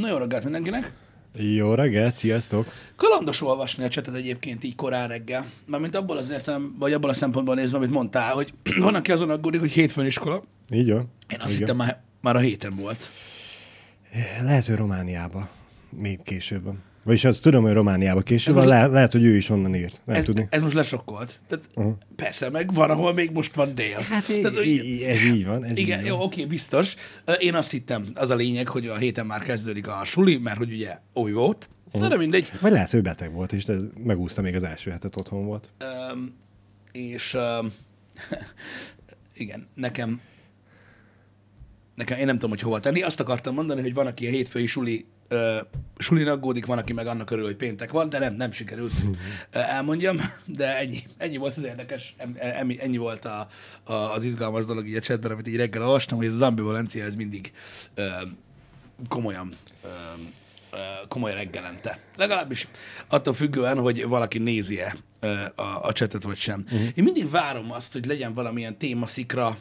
Na jó reggelt mindenkinek! Jó reggelt, sziasztok! Kalandos olvasni a csetet egyébként így korán reggel. Mármint abból az értelem, vagy abból a szempontból nézve, amit mondtál, hogy van, aki azon aggódik, hogy hétfőn iskola. Így van. Én azt Igen. hittem már, már a héten volt. Lehet, hogy Romániába. Még később van. Vagyis azt tudom, hogy Romániába később most- lehet, lehet, hogy ő is onnan írt. Nem Ez, tudni. ez most lesokkolt. Tehát Aha. persze, meg van, ahol még most van dél. Hát Tehát, hogy- í- í- ez így van. Ez Igen, így jó, van. oké, biztos. Én azt hittem, az a lényeg, hogy a héten már kezdődik a suli, mert hogy ugye új volt. Na de mindegy. Vagy lehet, hogy beteg volt, és megúszta még az első hetet otthon volt. Öm, és öm, igen, nekem nekem, én nem tudom, hogy hova tenni. Azt akartam mondani, hogy van, aki a hétfői suli, uh, sulin aggódik, van, aki meg annak örül, hogy péntek van, de nem, nem sikerült ö, elmondjam, de ennyi, ennyi volt az érdekes, ennyi, ennyi volt a, a, az izgalmas dolog így a chatben, amit így reggel olvastam, hogy ez az ambivalencia, ez mindig uh, komolyan ö, ö, komoly reggelente. Legalábbis attól függően, hogy valaki nézi-e a, a csetet, vagy sem. Uh-huh. Én mindig várom azt, hogy legyen valamilyen témaszikra,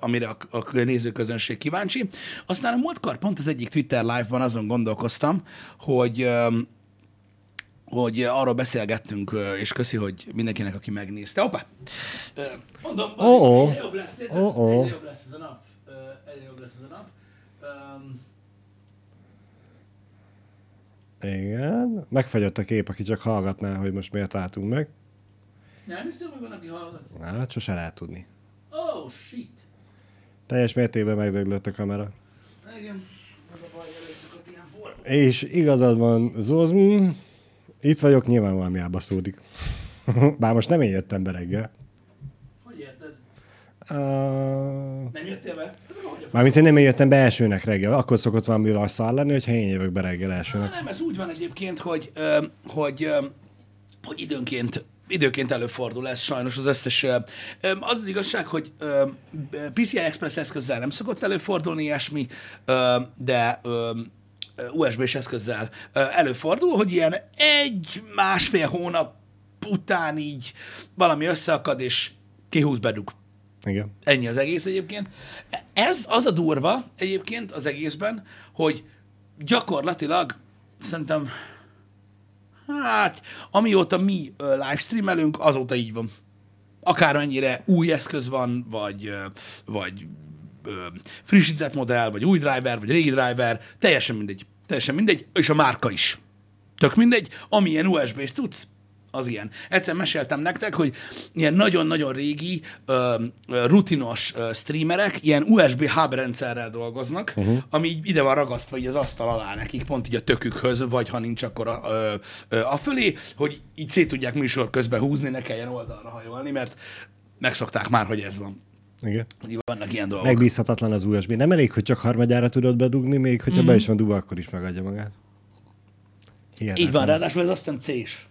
amire a, a nézőközönség kíváncsi. Aztán a múltkor pont az egyik Twitter live-ban azon gondolkoztam, hogy hogy arról beszélgettünk, és köszi, hogy mindenkinek, aki megnézte. Hoppá! Ö, Mondom, Ó-ó. egyre jobb lesz? Ó-ó. egyre jobb lesz ez a nap. Egyre jobb lesz ez a nap. Igen. Megfagyott a kép, aki csak hallgatná, hogy most miért álltunk meg. Nem hiszem, hogy van, aki hallgat. Hát sose lehet tudni. Oh, shit. Teljes mértékben megdöglött a kamera. Igen, az a baj, előszokott ilyen forma. És igazad van, Zóz, mm, itt vagyok, nyilván valami elbaszódik. Bár most nem én jöttem be reggel. Hogy érted? Uh, Nem jöttél be? Hogy mármint én nem jöttem be elsőnek reggel. Akkor szokott valami lasszal lenni, hogyha én jövök be reggel Na, elsőnek. nem, ez úgy van egyébként, hogy, hogy, ö, hogy időnként időként előfordul ez sajnos az összes... Az az igazság, hogy PCI Express eszközzel nem szokott előfordulni ilyesmi, de USB-s eszközzel előfordul, hogy ilyen egy-másfél hónap után így valami összeakad, és kihúz bedug. Igen. Ennyi az egész egyébként. Ez az a durva egyébként az egészben, hogy gyakorlatilag szerintem, hát, amióta mi livestreamelünk, azóta így van. Akármennyire új eszköz van, vagy, vagy frissített modell, vagy új driver, vagy régi driver, teljesen mindegy. Teljesen mindegy, és a márka is. Tök mindegy, amilyen USB-s tudsz, az ilyen. Egyszer meséltem nektek, hogy ilyen nagyon-nagyon régi, ö, ö, rutinos ö, streamerek ilyen USB hub rendszerrel dolgoznak, uh-huh. ami így ide van ragasztva így az asztal alá nekik, pont így a tökükhöz, vagy ha nincs, akkor a, ö, ö, a fölé, hogy így szét tudják műsor közben húzni, ne kelljen oldalra hajolni, mert megszokták már, hogy ez van. Igen. Vannak ilyen dolgok. Megbízhatatlan az USB. Nem elég, hogy csak harmadjára tudod bedugni, még hogyha Mhm. mm. be is van dugva, akkor is megadja magát. Hihetetlen. Így van, ráadásul ez azt hiszem C-s.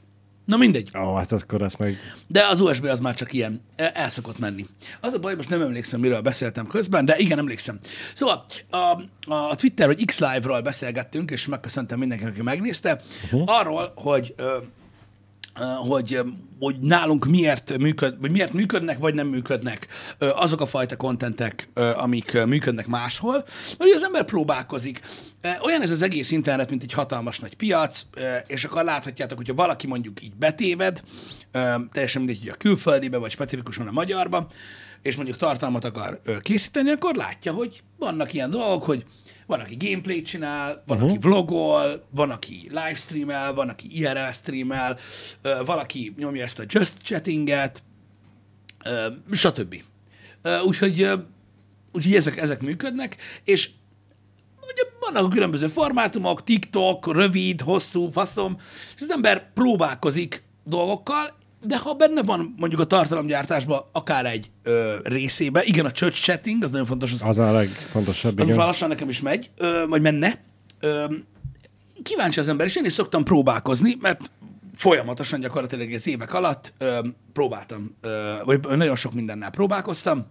Na mindegy. Ó, hát akkor azt meg... De az USB az már csak ilyen, el el szokott menni. Az a baj, most nem emlékszem, miről beszéltem közben, de igen, emlékszem. Szóval a, a Twitter vagy X-Live-ról beszélgettünk, és megköszöntem mindenkinek, aki megnézte, uh-huh. arról, hogy ö, hogy, hogy nálunk miért, működ, vagy miért működnek, vagy nem működnek azok a fajta kontentek, amik működnek máshol. Ugye az ember próbálkozik. Olyan ez az egész internet, mint egy hatalmas nagy piac, és akkor láthatjátok, hogyha valaki mondjuk így betéved, teljesen mindegy, hogy a külföldibe, vagy specifikusan a magyarba, és mondjuk tartalmat akar készíteni, akkor látja, hogy vannak ilyen dolgok, hogy van, aki gameplayt csinál, van, uh-huh. aki vlogol, van, aki livestreamel, van, aki IRL streamel, valaki nyomja ezt a just chattinget, stb. Úgyhogy, úgyhogy ezek, ezek működnek, és ugye vannak a különböző formátumok, TikTok, rövid, hosszú, faszom, és az ember próbálkozik dolgokkal, de ha benne van mondjuk a tartalomgyártásban akár egy ö, részébe, igen, a church chatting, az nagyon fontos, az Az a legfontosabb, az igen. már lassan nekem is megy, ö, vagy menne. Ö, kíváncsi az ember, és én is szoktam próbálkozni, mert folyamatosan gyakorlatilag az évek alatt ö, próbáltam, ö, vagy nagyon sok mindennel próbálkoztam,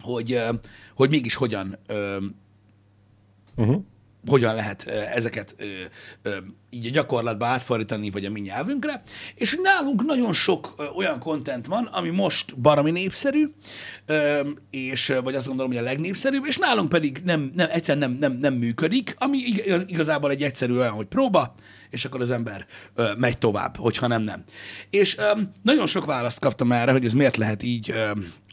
hogy, ö, hogy mégis hogyan, ö, Uh-huh. hogyan lehet ö, ezeket ö, ö, így a gyakorlatba átfordítani, vagy a mi nyelvünkre, és nálunk nagyon sok olyan kontent van, ami most baromi népszerű, és, vagy azt gondolom, hogy a legnépszerűbb, és nálunk pedig nem, nem, egyszerűen nem, nem, nem működik, ami igaz, igazából egy egyszerű olyan, hogy próba, és akkor az ember megy tovább, hogyha nem, nem. És nagyon sok választ kaptam erre, hogy ez miért lehet így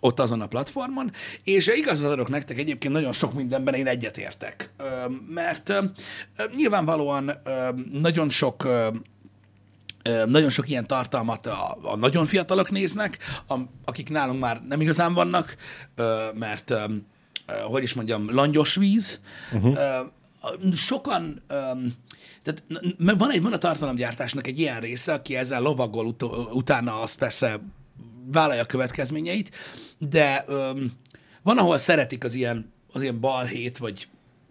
ott azon a platformon, és igazat adok nektek egyébként nagyon sok mindenben én egyetértek, mert ö, nyilvánvalóan nagyon sok nagyon sok ilyen tartalmat a, a nagyon fiatalok néznek, a, akik nálunk már nem igazán vannak, mert hogy is mondjam, langyos víz. Uh-huh. Sokan, tehát van, egy, van a tartalomgyártásnak egy ilyen része, aki ezzel lovagol ut- utána, az persze vállalja a következményeit, de van, ahol szeretik az ilyen, az ilyen balhét, vagy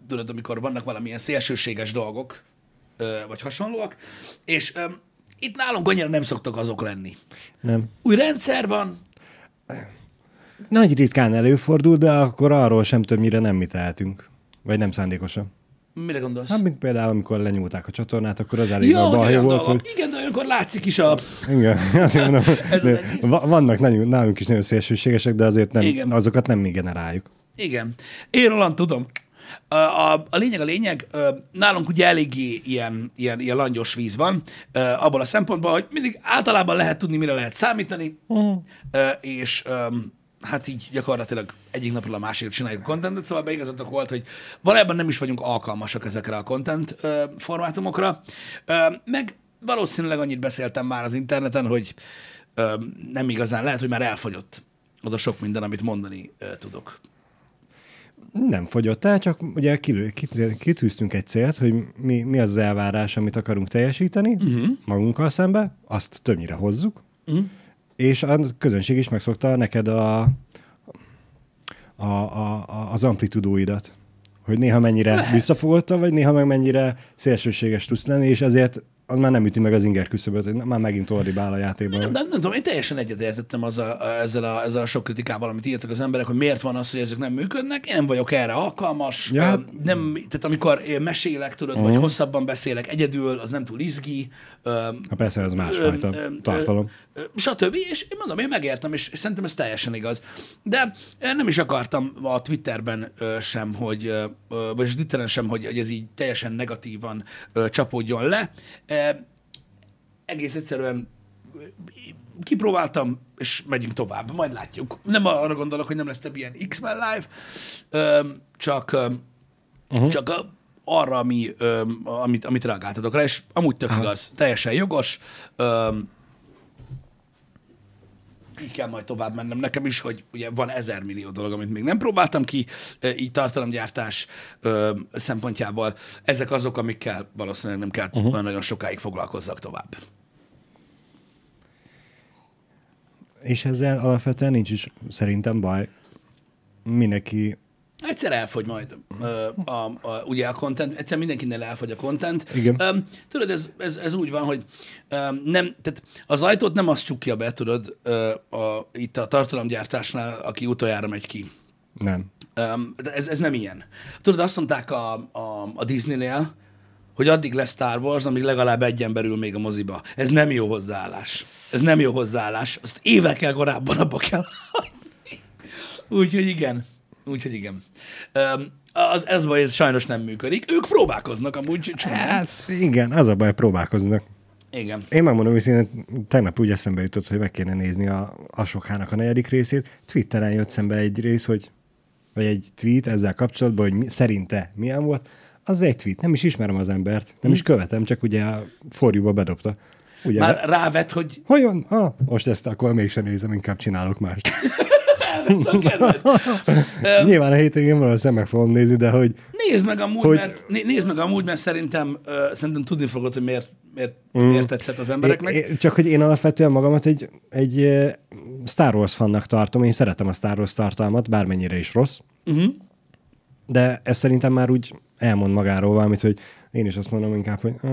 tudod, amikor vannak valamilyen szélsőséges dolgok, vagy hasonlóak, és ö, itt nálunk annyira nem szoktak azok lenni. Nem. Új rendszer van, Nagy ritkán előfordul, de akkor arról sem többnyire nem mi tehetünk. Vagy nem szándékosan. mire gondolsz? Hát, mint például, amikor lenyúlták a csatornát, akkor az elég ja, nagy olyan volt, dolgok. hogy Igen, de olyankor látszik is a... igen, azért mondom, Ez az vannak nagyon, nálunk is nagyon szélsőségesek, de azért nem, Igen. azokat nem mi generáljuk. Igen. Én Roland tudom. A, a, a lényeg a lényeg, nálunk ugye eléggé ilyen, ilyen, ilyen langyos víz van, abból a szempontból, hogy mindig általában lehet tudni, mire lehet számítani, uh-huh. és hát így gyakorlatilag egyik napról a másikra csináljuk a contentet, szóval beigazatok volt, hogy valójában nem is vagyunk alkalmasak ezekre a content formátumokra, meg valószínűleg annyit beszéltem már az interneten, hogy nem igazán, lehet, hogy már elfogyott az a sok minden, amit mondani tudok. Nem fogyott el, csak ugye kitűztünk egy célt, hogy mi, mi az az elvárás, amit akarunk teljesíteni uh-huh. magunkkal szembe, azt többnyire hozzuk, uh-huh. és a közönség is megszokta neked a, a, a, a, az amplitudóidat. Hogy néha mennyire Lehet. visszafogotta, vagy néha meg mennyire szélsőséges tudsz lenni, és ezért az már nem üti meg az inger küszöböt, már megint ordibál a játékban. Nem, nem, nem tudom, én teljesen egyetértettem azzal, ezzel, a, ezzel a sok kritikával, amit írtak az emberek, hogy miért van az, hogy ezek nem működnek. Én nem vagyok erre alkalmas. Ja. Nem, tehát amikor én mesélek, tudod, uh-huh. vagy hosszabban beszélek egyedül, az nem túl izgi. Ha persze, ez másfajta tartalom. stb. És én mondom, én megértem, és, szerintem ez teljesen igaz. De nem is akartam a Twitterben sem, hogy, vagy a Twitteren sem, hogy, hogy ez így teljesen negatívan csapódjon le. Egész egyszerűen kipróbáltam, és megyünk tovább, majd látjuk. Nem arra gondolok, hogy nem lesz több ilyen X-Men live, csak, uh-huh. csak arra, ami, amit, amit reagáltatok rá, és amúgy tök igaz, teljesen jogos. Így kell majd tovább mennem nekem is, hogy ugye van ezer millió dolog, amit még nem próbáltam ki, ö, így tartalomgyártás ö, szempontjából. Ezek azok, amikkel valószínűleg nem kell uh-huh. nagyon sokáig foglalkozzak tovább. És ezzel alapvetően nincs is szerintem baj. Mindenki Egyszer elfogy majd ö, a, a, ugye a content, egyszer mindenkinél elfogy a content. Igen. Öm, tudod, ez, ez, ez úgy van, hogy öm, nem, tehát az ajtót nem azt csukja be, tudod, ö, a, itt a tartalomgyártásnál, aki utoljára megy ki. nem. De ez, ez nem ilyen. Tudod, azt mondták a, a, a Disneynél, hogy addig lesz Star Wars, amíg legalább egy ember ül még a moziba. Ez nem jó hozzáállás. Ez nem jó hozzáállás. Azt évekkel korábban abba kell. Úgyhogy igen. Úgyhogy igen. Az, ez baj, ez sajnos nem működik. Ők próbálkoznak amúgy csomóan. Hát igen, az a baj, próbálkoznak. Igen. Én megmondom őszintén, tegnap úgy eszembe jutott, hogy meg kéne nézni a Asokának a negyedik részét. Twitteren jött szembe egy rész, hogy vagy egy tweet ezzel kapcsolatban, hogy mi, szerinte milyen volt. Az egy tweet, nem is ismerem az embert, nem is követem, csak ugye a forjúba bedobta. Ugye, Már rávet, hogy hogy van? Ah, most ezt akkor mégsem nézem, inkább csinálok mást. kedved. Nyilván a hétvégén valószínűleg meg fogom nézni, de hogy Nézd meg amúgy, Hogy- mert, né- nézd meg amúgy, mert szerintem, uh, szerintem tudni fogod, hogy miért, miért, mm. miért tetszett az embereknek. É- é- Csak hogy én alapvetően magamat egy, egy eh, Star Wars fannak tartom, én szeretem a Star Wars tartalmat, bármennyire is rossz, Uh-huh. de ez szerintem már úgy elmond magáról valamit, hogy én is azt mondom inkább, hogy ah,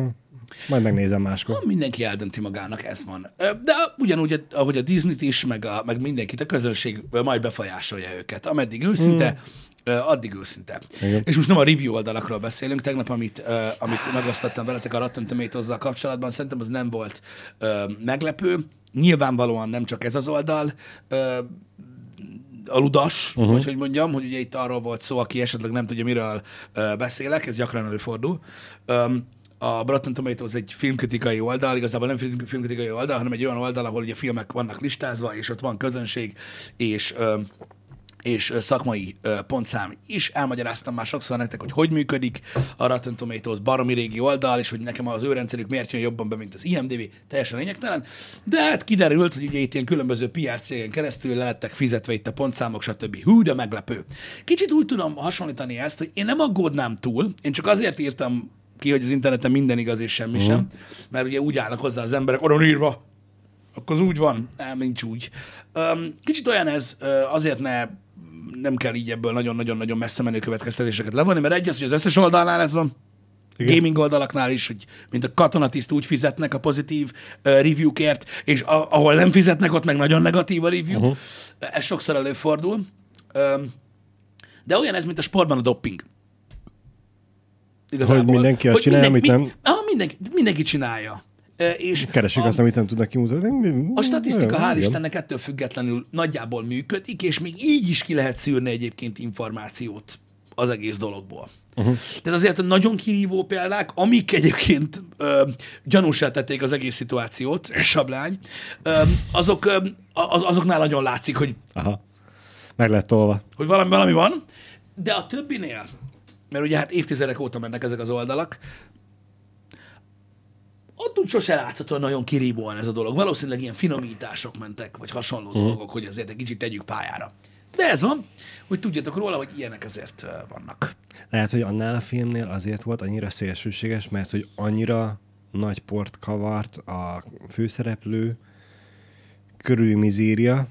majd megnézem máskor. Mindenki eldönti magának, ez van. De ugyanúgy, ahogy a Disney-t is, meg, a, meg mindenkit, a közönség majd befolyásolja őket. Ameddig őszinte, Ö, addig őszinte. Igen. És most nem a review oldalakról beszélünk. Tegnap, amit, ö, amit megosztottam veletek a Rotten tomatoes kapcsolatban, szerintem az nem volt ö, meglepő. Nyilvánvalóan nem csak ez az oldal, ö, a ludas, uh-huh. vagy hogy mondjam, hogy ugye itt arról volt szó, aki esetleg nem tudja, miről ö, beszélek, ez gyakran előfordul. Öm, a Rotten Tomatoes egy filmkritikai oldal, igazából nem film- filmkritikai oldal, hanem egy olyan oldal, ahol ugye filmek vannak listázva, és ott van közönség, és és szakmai pontszám is. Elmagyaráztam már sokszor nektek, hogy hogy működik a Rotten Tomatoes baromi régi oldal, és hogy nekem az ő rendszerük miért jön jobban be, mint az IMDb, teljesen lényegtelen. De hát kiderült, hogy ugye itt ilyen különböző PR cégen keresztül le lettek fizetve itt a pontszámok, stb. Hú, de meglepő. Kicsit úgy tudom hasonlítani ezt, hogy én nem aggódnám túl, én csak azért írtam ki, hogy az interneten minden igaz és semmi uh-huh. sem, mert ugye úgy állnak hozzá az emberek, oda írva, akkor az úgy van. Nem, nincs úgy. Öm, Kicsit olyan ez, azért ne, nem kell így ebből nagyon-nagyon-nagyon messze menő következtetéseket levonni, mert egy az, hogy az összes oldalnál ez van, Igen. gaming oldalaknál is, hogy mint a katonatiszt úgy fizetnek a pozitív uh, reviewkért, és a, ahol nem fizetnek, ott meg nagyon negatív a review. Uh-huh. Ez sokszor előfordul. Um, de olyan ez, mint a sportban a dopping. Hogy mindenki azt csinálja, amit nem- Ah, mindenki, mindenki csinálja. És Keresik a, azt, amit nem tudnak kimutatni. a statisztika, hál'. Istennek ettől függetlenül nagyjából működik, és még így is ki lehet szűrni egyébként információt az egész dologból. Uh-huh. Tehát azért a nagyon kirívó példák, amik egyébként ö, gyanúsá tették az egész szituációt, sablány, ö, azok, ö, az, azoknál nagyon látszik, hogy Aha. Meg lett tolva. hogy valami, valami van, de a többinél, mert ugye hát évtizedek óta mennek ezek az oldalak, ott úgy sose látszható nagyon kirívóan ez a dolog. Valószínűleg ilyen finomítások mentek, vagy hasonló uh-huh. dolgok, hogy azért egy kicsit tegyük pályára. De ez van, hogy tudjatok róla, hogy ilyenek azért vannak. Lehet, hogy annál a filmnél azért volt annyira szélsőséges, mert hogy annyira nagy port kavart a főszereplő körüli mizéria,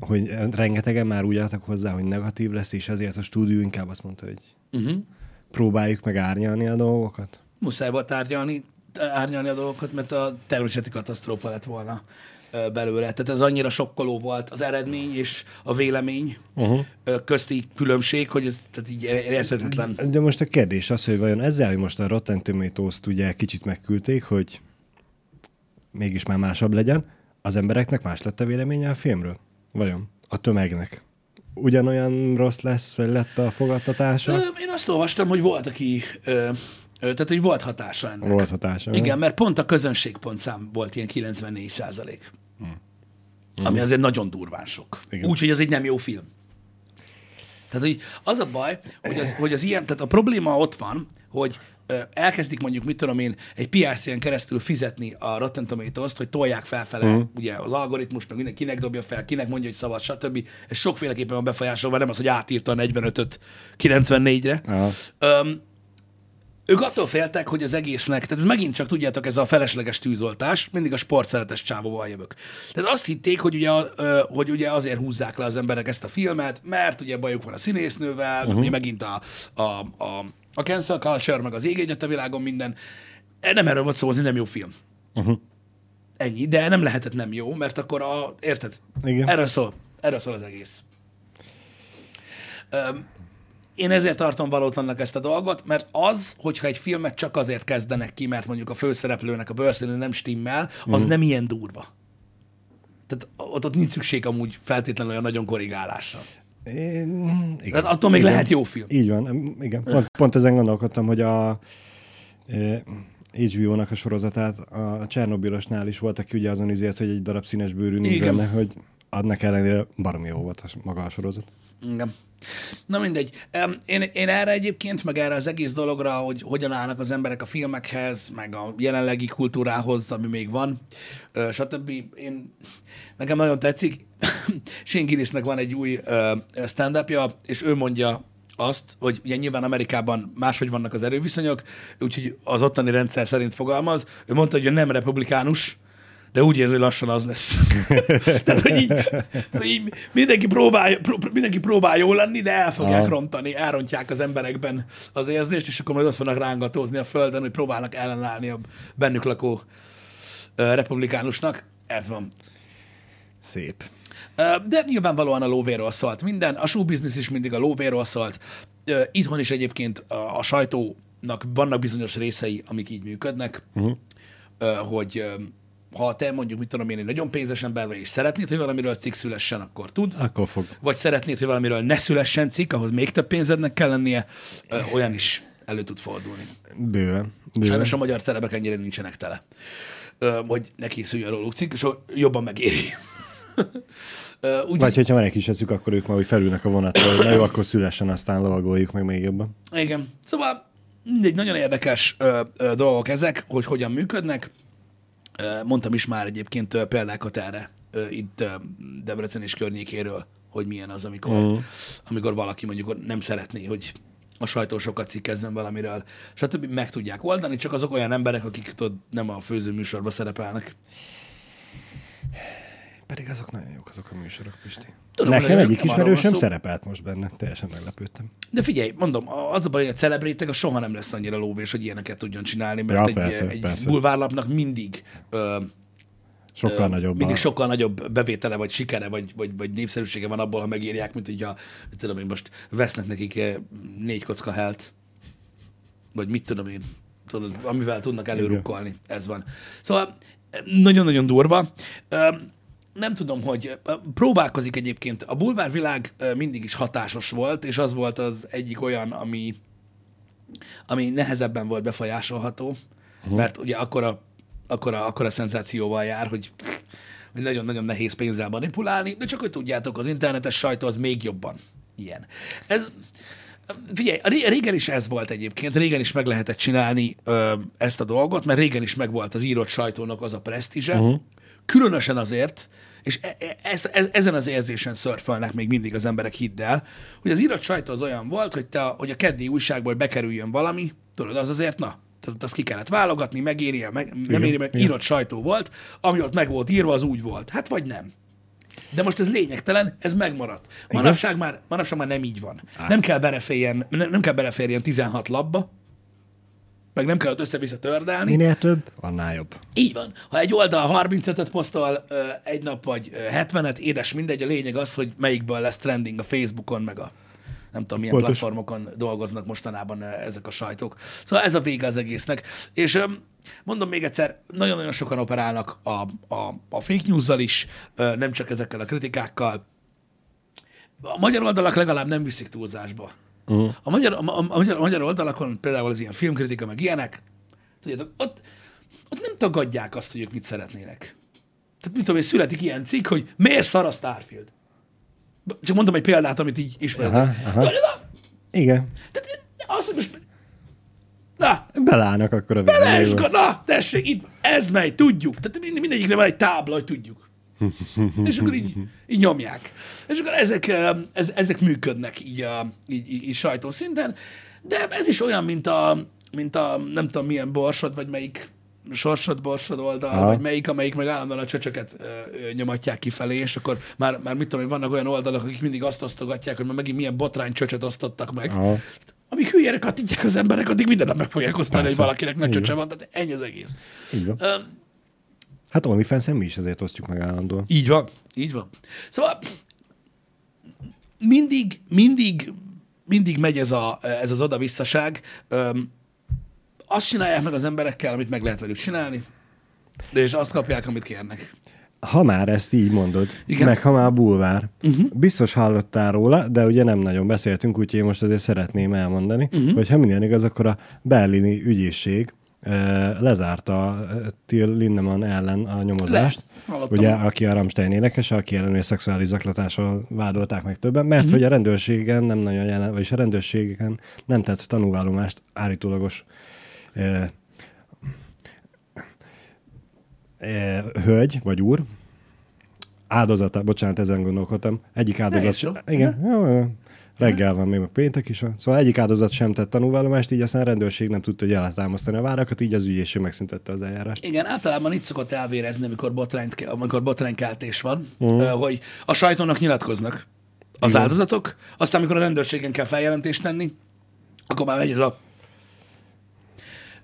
hogy rengetegen már úgy álltak hozzá, hogy negatív lesz, és ezért a stúdió inkább azt mondta, hogy Uh-huh. Próbáljuk meg árnyalni a dolgokat. Muszáj volt árnyalni, árnyalni a dolgokat, mert a természeti katasztrófa lett volna belőle. Tehát ez annyira sokkoló volt az eredmény és a vélemény uh-huh. közti különbség, hogy ez tehát így érthetetlen. De most a kérdés az, hogy vajon ezzel, hogy most a Rotten Tomatoes-t ugye kicsit megküldték, hogy mégis már másabb legyen, az embereknek más lett a véleménye a filmről? Vajon? A tömegnek? Ugyanolyan rossz lesz, vagy lett a fogadtatása? Ö, Én azt olvastam, hogy volt, aki, ö, ö, tehát hogy volt hatása ennek. Volt hatása. Igen, mert pont a közönségpontszám volt ilyen 94 százalék. Ami azért nagyon durván sok. Úgyhogy az egy nem jó film. Tehát, hogy az a baj, hogy az, hogy az ilyen, tehát a probléma ott van, hogy elkezdik mondjuk, mit tudom én, egy PRC-en keresztül fizetni a Rotten tomatoes hogy tolják felfele uh-huh. ugye az algoritmus, meg minden, kinek dobja fel, kinek mondja, hogy szabad, stb. Ez sokféleképpen van befolyásolva, nem az, hogy átírta a 45-öt 94-re. Aha. Öm, ők attól féltek, hogy az egésznek, tehát ez megint csak tudjátok, ez a felesleges tűzoltás, mindig a sportszeretes csávóval jövök. Tehát azt hitték, hogy ugye, hogy ugye azért húzzák le az emberek ezt a filmet, mert ugye bajuk van a színésznővel, uh-huh. ugye megint a, a, a, a cancel culture, meg az ég egyet a világon minden. E, Nem erről volt szó, az nem jó film. Uh-huh. Ennyi, de nem lehetett nem jó, mert akkor a, érted? Igen. Erről szól. Erről szól az egész. Öm, én ezért tartom valótlannak ezt a dolgot, mert az, hogyha egy filmet csak azért kezdenek ki, mert mondjuk a főszereplőnek a bőrszínű nem stimmel, az mm. nem ilyen durva. Tehát ott, ott nincs szükség amúgy feltétlenül olyan nagyon korrigálásra. Én, igen. Tehát attól még igen. lehet jó film. Így van, igen. Pont, pont ezen gondolkodtam, hogy a e, HBO-nak a sorozatát a Csernobilosnál is volt, aki ugye azon izért, hogy egy darab színes bőrű nincs Igen. benne, hogy annak ellenére baromi jó volt a, maga a sorozat. Igen. Na mindegy. Én, én erre egyébként, meg erre az egész dologra, hogy hogyan állnak az emberek a filmekhez, meg a jelenlegi kultúrához, ami még van, stb. Én, nekem nagyon tetszik. Shane Gillisnek van egy új ö, stand-upja, és ő mondja azt, hogy ugye nyilván Amerikában máshogy vannak az erőviszonyok, úgyhogy az ottani rendszer szerint fogalmaz. Ő mondta, hogy ő nem republikánus, de úgy érzi, hogy lassan az lesz. Tehát, hogy így, hogy így mindenki, próbál, pró, mindenki próbál jó lenni, de el fogják Aha. rontani, elrontják az emberekben az érzést, és akkor majd ott fognak rángatózni a földön, hogy próbálnak ellenállni a bennük lakó ö, republikánusnak. Ez van. Szép. Ö, De nyilvánvalóan a lóvéről szólt minden, a show business is mindig a lóvéről szólt. Ö, Itthon is egyébként a, a sajtónak vannak bizonyos részei, amik így működnek, uh-huh. hogy ha te mondjuk, mit tudom én, egy nagyon pénzes ember vagy, és szeretnéd, hogy valamiről cikk szülessen, akkor tud. Akkor fog. Vagy szeretnéd, hogy valamiről ne szülessen cikk, ahhoz még több pénzednek kell lennie, olyan is elő tud fordulni. Bőven. Bőven. Sajnos a magyar celebek ennyire nincsenek tele, hogy ne készüljön róluk cikk, és jobban megéri. Úgy, Vagy hogyha van egy kis eszük, akkor ők már úgy felülnek a vonatra, hogy na jó, akkor szülessen, aztán lovagoljuk meg még jobban. Igen. Szóval mindegy, nagyon érdekes ö, ö, dolgok ezek, hogy hogyan működnek. Mondtam is már egyébként példákat erre itt Debrecen és környékéről, hogy milyen az, amikor, mm. amikor valaki mondjuk nem szeretné, hogy a sajtó sokat cikkezzen valamiről, stb. meg tudják oldani, csak azok olyan emberek, akik tudod, nem a főzőműsorban szerepelnek. Pedig azok nagyon jók azok a műsorok, Pisti. Tudom, Nekem egyik ismerősöm szerepelt most benne, teljesen meglepődtem. De figyelj, mondom, az a baj, hogy a celebrétek a soha nem lesz annyira lóvés, hogy ilyeneket tudjon csinálni, mert Ja, egy, persze, egy persze. bulvárlapnak mindig ö, Sokkal Ö, nagyobb. Mindig a- sokkal nagyobb bevétele, vagy sikere, vagy, vagy, vagy népszerűsége van abból, ha megírják, mint hogyha, tudom én, most vesznek nekik eh, négy kocka helt, vagy mit tudom én, tudod, amivel tudnak előrukkolni. Ez van. Szóval eh, nagyon-nagyon durva. Ö, Nem tudom, hogy próbálkozik egyébként. A bulvárvilág mindig is hatásos volt, és az volt az egyik olyan, ami, ami nehezebben volt befolyásolható, uh-huh. mert ugye akkora, akkora, akkora szenzációval jár, hogy hogy nagyon-nagyon nehéz pénzzel manipulálni, de csak hogy tudjátok, az internetes sajtó az még jobban ilyen. Ez, figyelj, a ré- régen is ez volt egyébként, régen is meg lehetett csinálni ö, ezt a dolgot, mert régen is megvolt az írott sajtónak az a presztízse, uh-huh. Különösen azért, és e- e- ez, ezen az érzésen szörfölnek még mindig az emberek, hidd el, hogy az írott sajtó az olyan volt, hogy, te, a- hogy a keddi újságból bekerüljön valami, tudod, az azért, na, tehát ott azt ki kellett válogatni, megéri meg, nem éri meg, írott sajtó volt, ami ott meg volt írva, az úgy volt. Hát vagy nem. De most ez lényegtelen, ez megmaradt. Manapság már, manapság már nem így van. Nem kell beleférjen, nem, nem kell beleférjen 16 labba, meg nem kell ott össze-vissza tördelni. Minél több, annál jobb. Így van. Ha egy oldal 35-öt posztol egy nap, vagy ö, 70-et, édes mindegy, a lényeg az, hogy melyikből lesz trending a Facebookon, meg a nem tudom, milyen Pontos. platformokon dolgoznak mostanában ezek a sajtók. Szóval ez a vége az egésznek. És mondom még egyszer, nagyon-nagyon sokan operálnak a, a, a fake news-zal is, nem csak ezekkel a kritikákkal. A magyar oldalak legalább nem viszik túlzásba. Uh-huh. A, magyar, a, a, magyar, a magyar oldalakon például az ilyen filmkritika, meg ilyenek, tudjátok, ott, ott nem tagadják azt, hogy ők mit szeretnének. Tehát mit tudom én, születik ilyen cikk, hogy miért szar a Starfield. Csak mondom egy példát, amit így ismerek. Igen. Tehát azt, hogy most... Na, Belállnak akkor a videóba. na, tessék, itt, ez megy, tudjuk. Tehát mind, mindegyikre van egy tábla, hogy tudjuk. És akkor így, így nyomják. És akkor ezek, ö, ez, ezek működnek így, a, így, így, így sajtószinten, de ez is olyan, mint a, mint a nem tudom milyen borsod, vagy melyik sorsod, borsod oldal, Aha. vagy melyik, amelyik meg állandóan a csöcsöket ö, ö, nyomatják kifelé, és akkor már, már mit tudom, hogy vannak olyan oldalak, akik mindig azt osztogatják, hogy már megint milyen botrány csöcsöt osztottak meg. Aha. Amíg hülyére kattintják az emberek, addig minden nap meg fogják osztani, hogy Persze. valakinek nagy csöcse van, tehát ennyi az egész. Így van. Ö, Hát OnlyFans-en mi is ezért osztjuk meg állandóan. így van, így van. Szóval mindig, mindig, mindig megy ez, a, ez az oda-visszaság. Öm, azt csinálják meg az emberekkel, amit meg lehet velük csinálni, de és azt kapják, amit kérnek. Ha már ezt így mondod, Igen. Meg ha már bulvár, uh-huh. biztos hallottál róla, de ugye nem nagyon beszéltünk, úgyhogy én most azért szeretném elmondani, uh-huh. hogy ha minden igaz, akkor a berlini ügyészség lezárta Till Lindemann ellen a nyomozást. Ugye, aki a Rammstein énekes, aki ellenőr szexuális zaklatással vádolták meg többen, mert uh-huh. hogy a rendőrségen nem nagyon jelen, vagyis a rendőrségen nem tett tanúvállomást állítólagos eh, eh, hölgy, vagy úr, áldozata, bocsánat, ezen gondolkodtam, egyik áldozat igen, jó, reggel van, még meg péntek is van, szóval egyik áldozat sem tett tanúvállomást, így aztán a rendőrség nem tudta, hogy eltámasztani a várakat, így az ügyészség megszüntette az eljárást. Igen, általában itt szokott elvérezni, amikor, botrányt, amikor botránykeltés van, uh-huh. hogy a sajtónak nyilatkoznak az Igen. áldozatok, aztán amikor a rendőrségen kell feljelentést tenni, akkor már megy ez a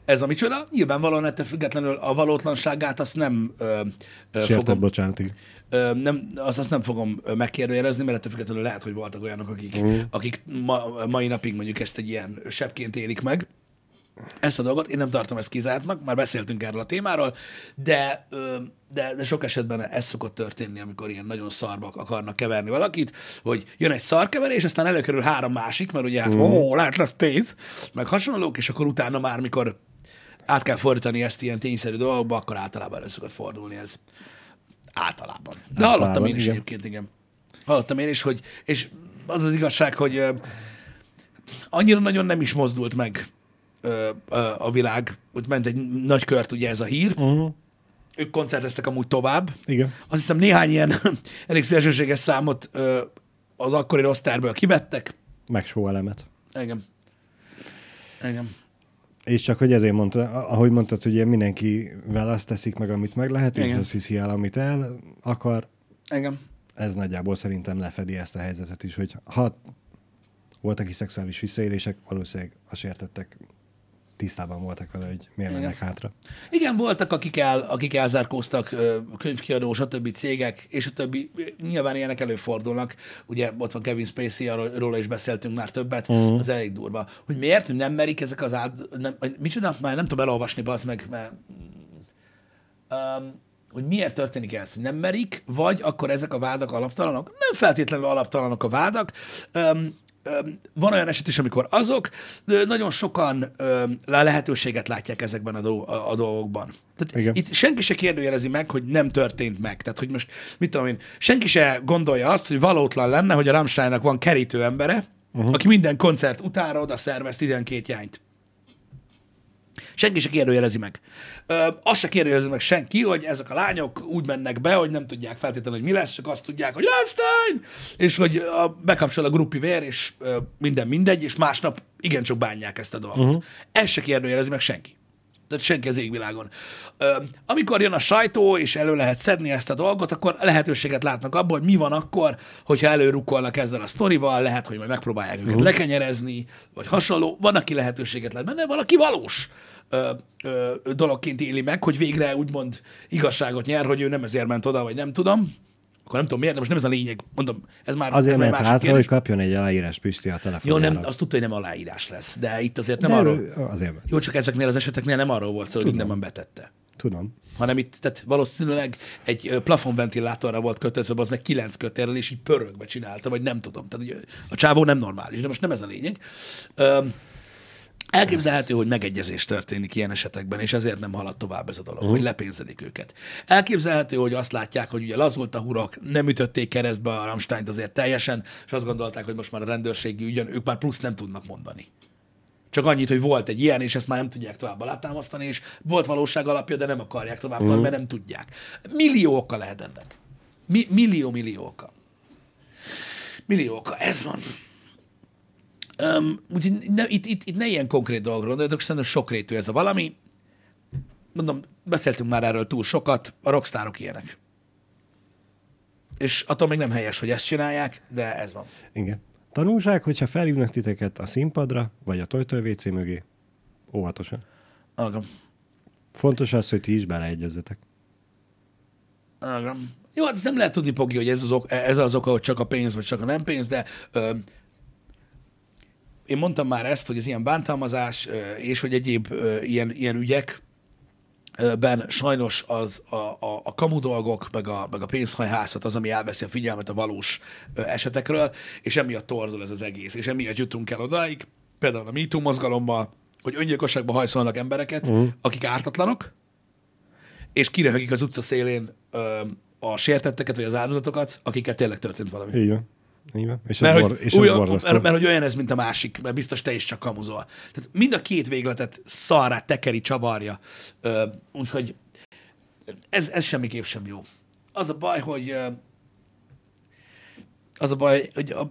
ez a micsoda. Nyilvánvalóan ettől függetlenül a valótlanságát azt nem ö, ö, Sértett fogom, bocsánatig. Nem, azt, azt nem fogom megkérdőjelezni, mert ettől függetlenül lehet, hogy voltak olyanok, akik, mm. akik ma, mai napig mondjuk ezt egy ilyen sebként élik meg. Ezt a dolgot, én nem tartom ezt kizártnak, már beszéltünk erről a témáról, de, de, de sok esetben ez szokott történni, amikor ilyen nagyon szarbak akarnak keverni valakit, hogy jön egy szarkeverés, aztán előkerül három másik, mert ugye hát, mm. ó, lehet lesz pénz, meg hasonlók, és akkor utána már, mikor át kell fordítani ezt ilyen tényszerű dolgokba, akkor általában elő szokott fordulni ez. Általában. De Általában, hallottam én is igen. egyébként, igen. Hallottam én is, hogy, és az az igazság, hogy ö, annyira nagyon nem is mozdult meg ö, ö, a világ, hogy ment egy nagy kört ugye ez a hír, Uh-huh. ők koncerteztek amúgy tovább. Igen. Azt hiszem néhány ilyen elég szélsőséges számot ö, az akkori rosztárből kivettek. Meg elemet. Igen. Igen. És csak, hogy ezért mondta, ahogy mondtad, hogy mindenkivel azt teszik meg, amit meg lehet, és Igen. azt hiszi el, amit el akar, Igen. ez nagyjából szerintem lefedi ezt a helyzetet is, hogy ha voltak is szexuális visszaélések, valószínűleg a sértettek tisztában voltak vele, hogy miért Igen. mennek hátra. Igen, voltak, akik, el, akik elzárkóztak, könyvkiadó, stb. cégek, és a többi. Nyilván ilyenek előfordulnak. Ugye ott van Kevin Spacey, arról róla is beszéltünk már többet, uh-huh. az elég durva. Hogy miért nem merik ezek az át... Nem, micsoda? Már nem tudom elolvasni, bazd meg, mert... Um, hogy miért történik ez, hogy nem merik, vagy akkor ezek a vádak alaptalanok? Nem feltétlenül alaptalanok a vádak. Um, van olyan eset is, amikor azok, nagyon sokan um, lehetőséget látják ezekben a, do- a dolgokban. Tehát Igen. itt senki se kérdőjelezi meg, hogy nem történt meg. Tehát, hogy most, mit tudom én, senki se gondolja azt, hogy valótlan lenne, hogy a Rammsteinnak van kerítő embere, uh-huh. aki minden koncert utára oda szervez 12 jányt. Senki se kérdőjelezi meg. Ö, azt se kérdőjelezi meg senki, hogy ezek a lányok úgy mennek be, hogy nem tudják feltétlenül, hogy mi lesz, csak azt tudják, hogy Rammstein! És hogy a, bekapcsol a gruppi vér, és ö, minden mindegy, és másnap igencsak bánják ezt a dolgot. Uh-huh. Ezt se kérdőjelezi meg senki. Tehát senki az égvilágon. Ö, amikor jön a sajtó, és elő lehet szedni ezt a dolgot, akkor lehetőséget látnak abban, hogy mi van akkor, hogyha előrukkolnak ezzel a sztorival, lehet, hogy majd megpróbálják őket lekenyerezni, vagy hasonló. Van, aki lehetőséget lát benne, valaki valós ö, ö, dologként éli meg, hogy végre úgymond igazságot nyer, hogy ő nem ezért ment oda, vagy nem tudom. Akkor nem tudom miért, de most nem ez a lényeg. Mondom, ez már Azért ez másik hátra, hogy kapjon egy aláírás Pisti a Jó, telefonjára. nem, azt tudta, hogy nem aláírás lesz, de itt azért nem De arról... azért ment. Jó, csak ezeknél az eseteknél nem arról volt szó, hogy mindenben betette. Tudom. Hanem itt, tehát valószínűleg egy plafonventilátorra volt kötözve, az meg kilenc kötélrel, és így pörögve csinálta, vagy nem tudom. Tehát ugye, a csávó nem normális, de most nem ez a lényeg. Öm, Elképzelhető, hogy megegyezés történik ilyen esetekben, és ezért nem halad tovább ez a dolog, uh. hogy lepénzelik őket. Elképzelhető, hogy azt látják, hogy ugye lazult a hurok, nem ütötték keresztbe a Rammsteint azért teljesen, és azt gondolták, hogy most már a rendőrségi ügyön ők már plusz nem tudnak mondani. Csak annyit, hogy volt egy ilyen, és ezt már nem tudják tovább alátámasztani, és volt valóság alapja, de nem akarják tovább uh. mert nem tudják. Millió oka lehet ennek. Mi, millió, millió oka. Millió oka. Ez van. Um, úgyhogy ne, itt, itt, itt ne ilyen konkrét dolgokról gondoljatok, szerintem sokrétű ez a valami. Mondom, beszéltünk már erről túl sokat, a rockstárok ilyenek. És attól még nem helyes, hogy ezt csinálják, de ez van. Igen. Tanulság, hogyha felhívnak titeket a színpadra, vagy a Toytoy WC mögé, óvatosan. Agam. Fontos az, hogy ti is beleegyezzetek. Agam. Jó, hát ezt nem lehet tudni, Pogi, hogy ez az, ok, ez az oka, hogy csak a pénz, vagy csak a nem pénz, de ö, én mondtam már ezt, hogy az ilyen bántalmazás és hogy egyéb ilyen, ilyen ügyek, ben sajnos az a, a, a kamu dolgok, meg a, meg a pénzhajhászat az, ami elveszi a figyelmet a valós esetekről, és emiatt torzul ez az egész, és emiatt jutunk el odáig, például a MeToo mozgalommal, hogy öngyilkosságba hajszolnak embereket, uh-huh. akik ártatlanok, és kiröhögik az utca szélén ö, a sértetteket, vagy az áldozatokat, akiket tényleg történt valami. Így van. És Mert, hogy, és borzasztó. mert, mert hogy olyan ez, mint a másik, mert biztos te is csak kamuzol. Tehát mind a két végletet szarrá tekeri, csavarja. Ö, úgyhogy ez, ez semmiképp sem jó. Az a baj, hogy az a baj, hogy a,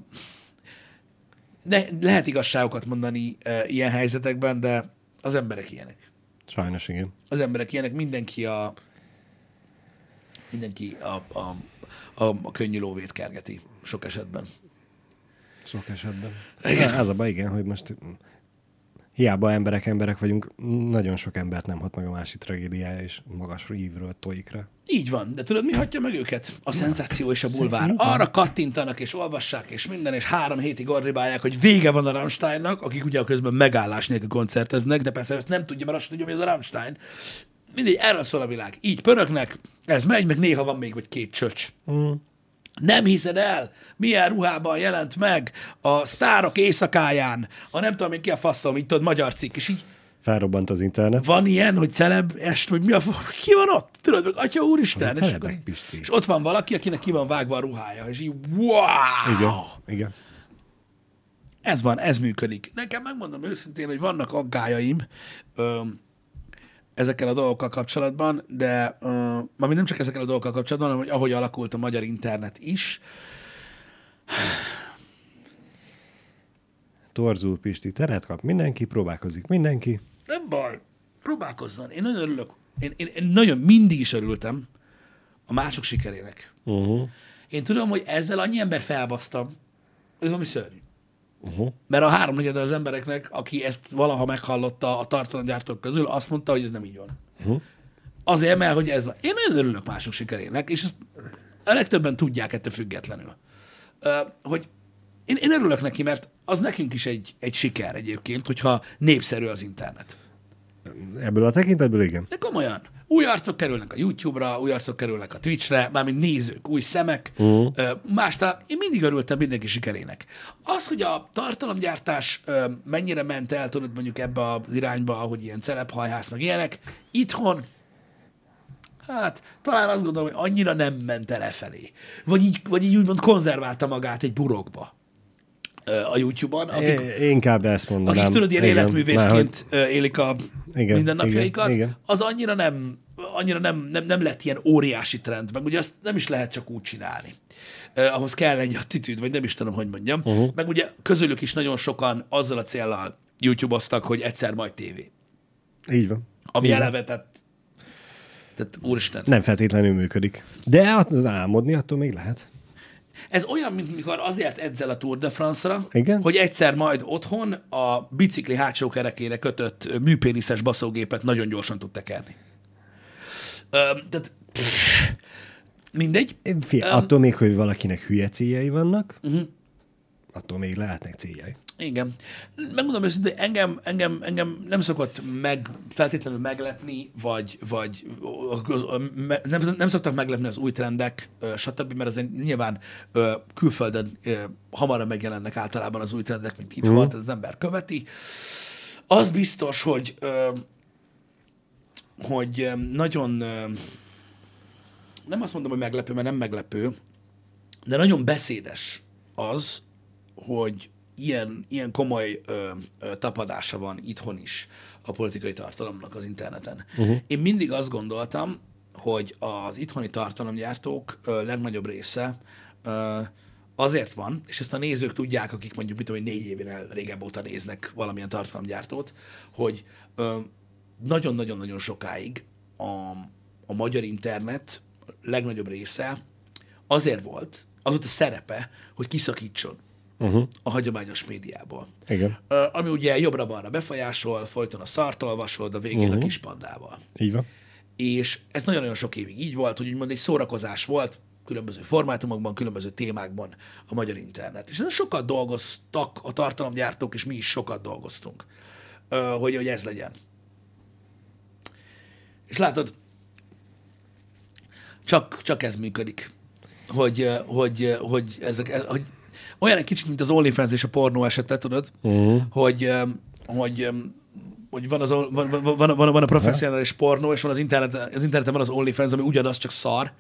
de lehet igazságokat mondani ö, ilyen helyzetekben, de az emberek ilyenek. Sajnos igen. Az emberek ilyenek, mindenki a mindenki a, a, a, a könnyű lóvét kergeti sok esetben. Sok esetben. Igen. Ez a baj, igen, hogy most hiába emberek emberek vagyunk, nagyon sok embert nem hat meg a másik tragédiája, és magas ívről tojik rá. Így van, de tudod, mi hagyja meg őket? A szenzáció és a bulvár. Arra kattintanak és olvassák és minden, és három hétig ordibálják, hogy vége van a Rammsteinnak, akik ugye a közben megállás nélkül koncerteznek, de persze ezt nem tudja, mert azt tudja, mi az a Rammstein. Mindegy, erről szól a világ. Így pöröknek, ez megy, meg néha van még vagy két csöcs. Mm. Nem hiszed el, milyen ruhában jelent meg a sztárok éjszakáján, a nem tudom, én ki a faszom, így tudod, magyar cikk, és így Felrobbant az internet. van ilyen, hogy celeb est, vagy mi a, ki van ott? Tudod, meg atya úristen, és, akkor Pisti. és ott van valaki, akinek ki van vágva a ruhája, és így wow! Igen, igen. Ez van, ez működik. Nekem megmondom őszintén, hogy vannak aggájaim ö, ezekkel a dolgokkal kapcsolatban, de ö, mármint nem csak ezekkel a dolgokkal kapcsolatban, hanem hogy ahogy alakult a magyar internet is. Torzul Pisti, teret kap mindenki, próbálkozik mindenki. Nem baj, próbálkozzon. Én nagyon örülök. Én, én, én nagyon mindig is örültem a mások sikerének. Uh-huh. Én tudom, hogy ezzel annyi ember felbasztam, ez valami szörnyű. Uh-huh. Mert a háromnegyede az embereknek, aki ezt valaha meghallotta a tartalomgyártók közül, azt mondta, hogy ez nem így van. Uh-huh. Azért, mert hogy ez van. Én nagyon örülök mások sikerének, és ezt a legtöbben tudják ettől függetlenül. Hogy én, én örülök neki, mert az nekünk is egy, egy siker egyébként, hogyha népszerű az internet. Ebből a tekintetből igen. De komolyan. Új arcok kerülnek a YouTube-ra, új arcok kerülnek a Twitch-re, mármint nézők, új szemek. Uh-huh. Mástá, én mindig örültem mindenki sikerének. Az, hogy a tartalomgyártás mennyire ment el, tudod, mondjuk ebbe az irányba, hogy ilyen celebhajhász, meg ilyenek, itthon Hát, talán azt gondolom, hogy annyira nem ment el e felé. Vagy így, vagy így úgymond konzerválta magát egy burokba a YouTube-on, akik, É, inkább ezt mondanám. akik tudod, ilyen Igen, életművészként ö, élik a Igen, mindennapjaikat, igen, igen. az annyira nem, annyira nem, nem, nem lett ilyen óriási trend, meg ugye azt nem is lehet csak úgy csinálni. Uh, ahhoz kell egy attitűd, vagy nem is tudom, hogy mondjam. Uh-huh. Meg ugye közülük is nagyon sokan azzal a céllal YouTube-oztak, hogy egyszer majd tévé. Így van. Ami Igen. eleve, tehát, tehát úristen. Nem feltétlenül működik. De az álmodni attól még lehet. Ez olyan, mint mikor azért edzel a Tour de France-ra, Igen. hogy egyszer majd otthon a bicikli hátsó kerekére kötött műpéniszes baszógépet nagyon gyorsan tud tekerni. Ö, tehát pff, mindegy. Fia, attól még, hogy valakinek hülye céljai vannak, Mhm. attól még lehetnek céljai. Igen. Megmondom őszintén, engem, engem, engem nem szokott meg, feltétlenül meglepni, vagy, vagy nem, nem szoktak meglepni az új trendek, stb., mert azért nyilván külföldön hamarabb megjelennek általában az új trendek, mint itthon, uh-huh. az ember követi. Az biztos, hogy hogy nagyon nem azt mondom, hogy meglepő, mert nem meglepő, de nagyon beszédes az, hogy ilyen, ilyen komoly ö, ö, tapadása van itthon is a politikai tartalomnak az interneten. Uh-huh. Én mindig azt gondoltam, hogy az itthoni tartalomgyártók ö, legnagyobb része ö, azért van, és ezt a nézők tudják, akik mondjuk, mit tudom, én, négy événél régebb óta néznek valamilyen tartalomgyártót, hogy ö, nagyon-nagyon-nagyon sokáig a, a magyar internet legnagyobb része azért volt, az volt a szerepe, hogy kiszakítson Uh-huh. a hagyományos médiából. Igen. Ami ugye jobbra-balra befolyásol, folyton a szart olvasod, a végén uh-huh. a kis pandával. Így van. És ez nagyon-nagyon sok évig így volt, hogy úgymond egy szórakozás volt, különböző formátumokban, különböző témákban a magyar internet. És ezen sokat dolgoztak a tartalomgyártók, és mi is sokat dolgoztunk, hogy, hogy ez legyen. És látod, csak, csak ez működik. Hogy, hogy, hogy, ezek, hogy olyan egy kicsit, mint az OnlyFans és a pornó esete, tudod, uh-huh. hogy, hogy, hogy van, az, van, van, van, van, a professzionális pornó, és van az, internet, az interneten van az OnlyFans, ami ugyanaz, csak szar,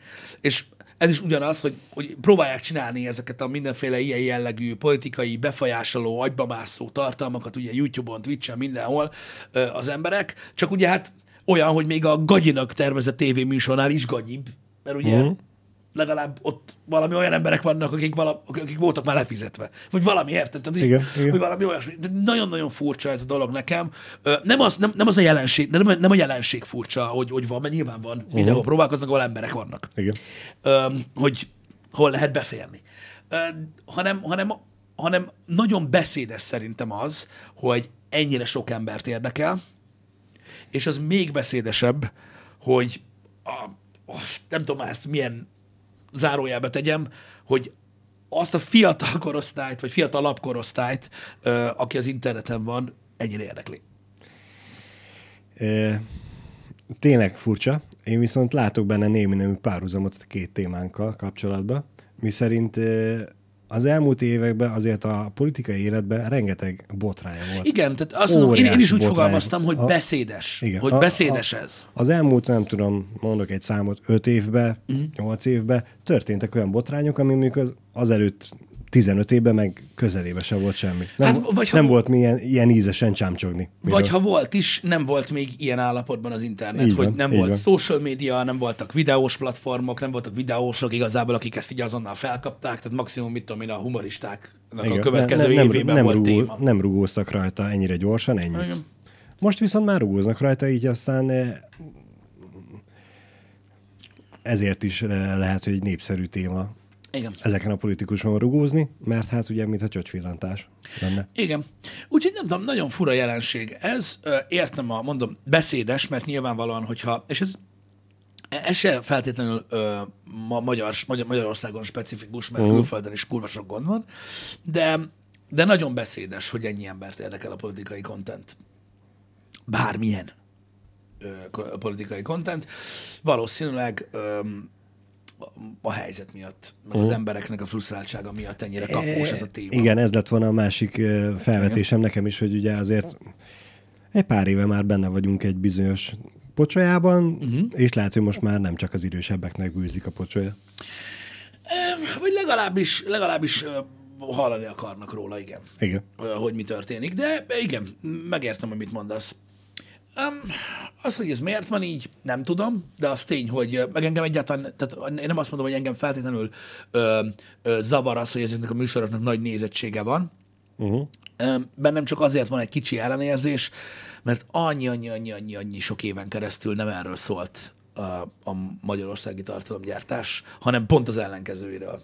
és ez is ugyanaz, hogy, hogy próbálják csinálni ezeket a mindenféle ilyen jellegű politikai, befolyásoló, agybamászó tartalmakat, ugye YouTube-on, Twitch-en, mindenhol az emberek, csak ugye hát olyan, hogy még a gagyinak tervezett tévéműsornál is gagyibb, mert ugye uh-huh. Legalább ott valami olyan emberek vannak, akik, vala, akik voltak már lefizetve. Vagy valami, érted? Tehát, Igen, hogy igen. valami olyasmi. De nagyon-nagyon furcsa ez a dolog nekem. Nem az, nem, nem az a jelenség, de nem, nem a jelenség furcsa, hogy, hogy van, mert nyilván van. Mindenhol próbálkoznak, ahol emberek vannak Igen. öm, hogy hol lehet beférni. Ö, hanem, hanem, hanem nagyon beszédes szerintem az, hogy ennyire sok embert érdekel, és az még beszédesebb, hogy a, a, nem tudom már ezt milyen zárójelbe tegyem, hogy azt a fiatal korosztályt, vagy fiatalabb korosztályt, ö, aki az interneten van, ennyire érdekli. E, tényleg furcsa. Én viszont látok benne némi nemű párhuzamot a két témánkkal kapcsolatban, mi szerint az elmúlt években azért a politikai életben rengeteg botrány volt. Igen, tehát azt mondom, én, én is úgy botrány. fogalmaztam, hogy a, beszédes. Igen, hogy a, beszédes a, ez. Az elmúlt, nem tudom, mondok egy számot, öt évben, uh-huh. nyolc évben történtek olyan botrányok, ami mondjuk az, azelőtt 15 évben meg közelébe se volt semmi. Nem, hát, vagy nem ha, volt milyen, ilyen ízesen csámcsogni. Miről? Vagy ha volt is, nem volt még ilyen állapotban az internet, így hogy van, nem volt van. social media, nem voltak videós platformok, nem voltak videósok igazából, akik ezt így azonnal felkapták, tehát maximum, mit tudom én, a humoristáknak Igen. a következő ne, nem, évében nem, volt rugó, téma. Nem rugóztak rajta ennyire gyorsan, ennyit. Igen. Most viszont már rugóznak rajta, így aztán eh, ezért is lehet, hogy egy népszerű téma igen. ezeken a politikuson rugózni, mert hát ugye, mint a csöcsvillantás lenne. Igen. Úgyhogy nem tudom, nagyon fura jelenség ez. Értem a, mondom, beszédes, mert nyilvánvalóan, hogyha, és ez ez se feltétlenül ö, ma, magyar, Magyar, Magyarországon specifikus, mert uh. külföldön is kurva sok gond van, de, de nagyon beszédes, hogy ennyi embert érdekel a politikai kontent. Bármilyen ö, politikai kontent. Valószínűleg ö, a helyzet miatt, meg uh-huh. az embereknek a frusztráltsága miatt ennyire kapós ez a téma. Igen, ez lett volna a másik felvetésem Igen. nekem is, hogy ugye azért egy pár éve már benne vagyunk egy bizonyos pocsolyában, uh-huh. és lehet, hogy most már nem csak az idősebbeknek bűzik a pocsolya. Vagy legalábbis, legalábbis hallani akarnak róla, igen. Igen. Hogy mi történik. De igen, megértem, amit mondasz. Um, az, hogy ez miért van így, nem tudom, de az tény, hogy meg engem egyáltalán, tehát én nem azt mondom, hogy engem feltétlenül ö, ö, zavar az, hogy ezeknek a műsoroknak nagy nézettsége van. Uh-huh. Bennem csak azért van egy kicsi ellenérzés, mert annyi, annyi, annyi, annyi, annyi sok éven keresztül nem erről szólt a, a magyarországi tartalomgyártás, hanem pont az ellenkezőiről,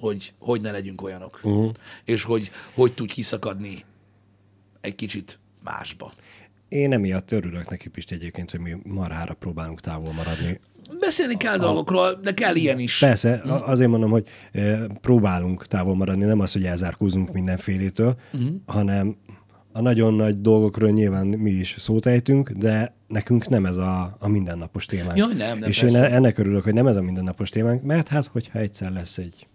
hogy hogy ne legyünk olyanok, uh-huh. és hogy hogy tudj kiszakadni egy kicsit másba. Én emiatt örülök neki Pisti egyébként, hogy mi marhára próbálunk távol maradni. Beszélni kell a, dolgokról, de kell ilyen is. Persze, mm. azért mondom, hogy próbálunk távol maradni, nem az, hogy elzárkózunk mindenfélétől, mm. hanem a nagyon nagy dolgokról nyilván mi is szót ejtünk, de nekünk nem ez a, a mindennapos témánk. Jaj, nem, nem És persze. én ennek örülök, hogy nem ez a mindennapos témánk, mert hát, hogyha egyszer lesz egy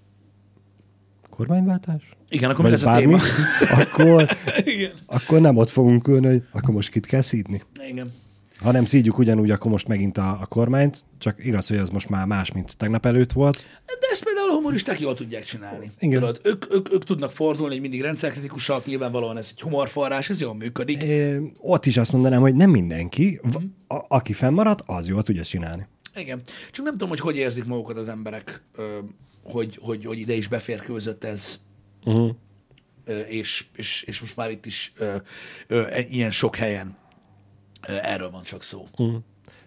kormányváltás, igen, akkor mi lesz a téma? Akkor, Igen. akkor nem ott fogunk ülni, hogy akkor most kit kell szídni. Igen. Ha nem szídjuk ugyanúgy, akkor most megint a, a kormányt, csak igaz, hogy az most már más, mint tegnap előtt volt. De ezt például a humoristák jól tudják csinálni. Igen. Tudod, ők, ők, ők, tudnak fordulni, hogy mindig rendszerkritikusak, nyilvánvalóan ez egy humorforrás, ez jól működik. É, ott is azt mondanám, hogy nem mindenki, mm-hmm. a, aki fennmaradt, az jól tudja csinálni. Igen. Csak nem tudom, hogy hogy érzik magukat az emberek, hogy, hogy, hogy ide is beférkőzött ez uh-huh. és, és, és most már itt is ö, ö, e, ilyen sok helyen ö, erről van csak szó. Uh-huh.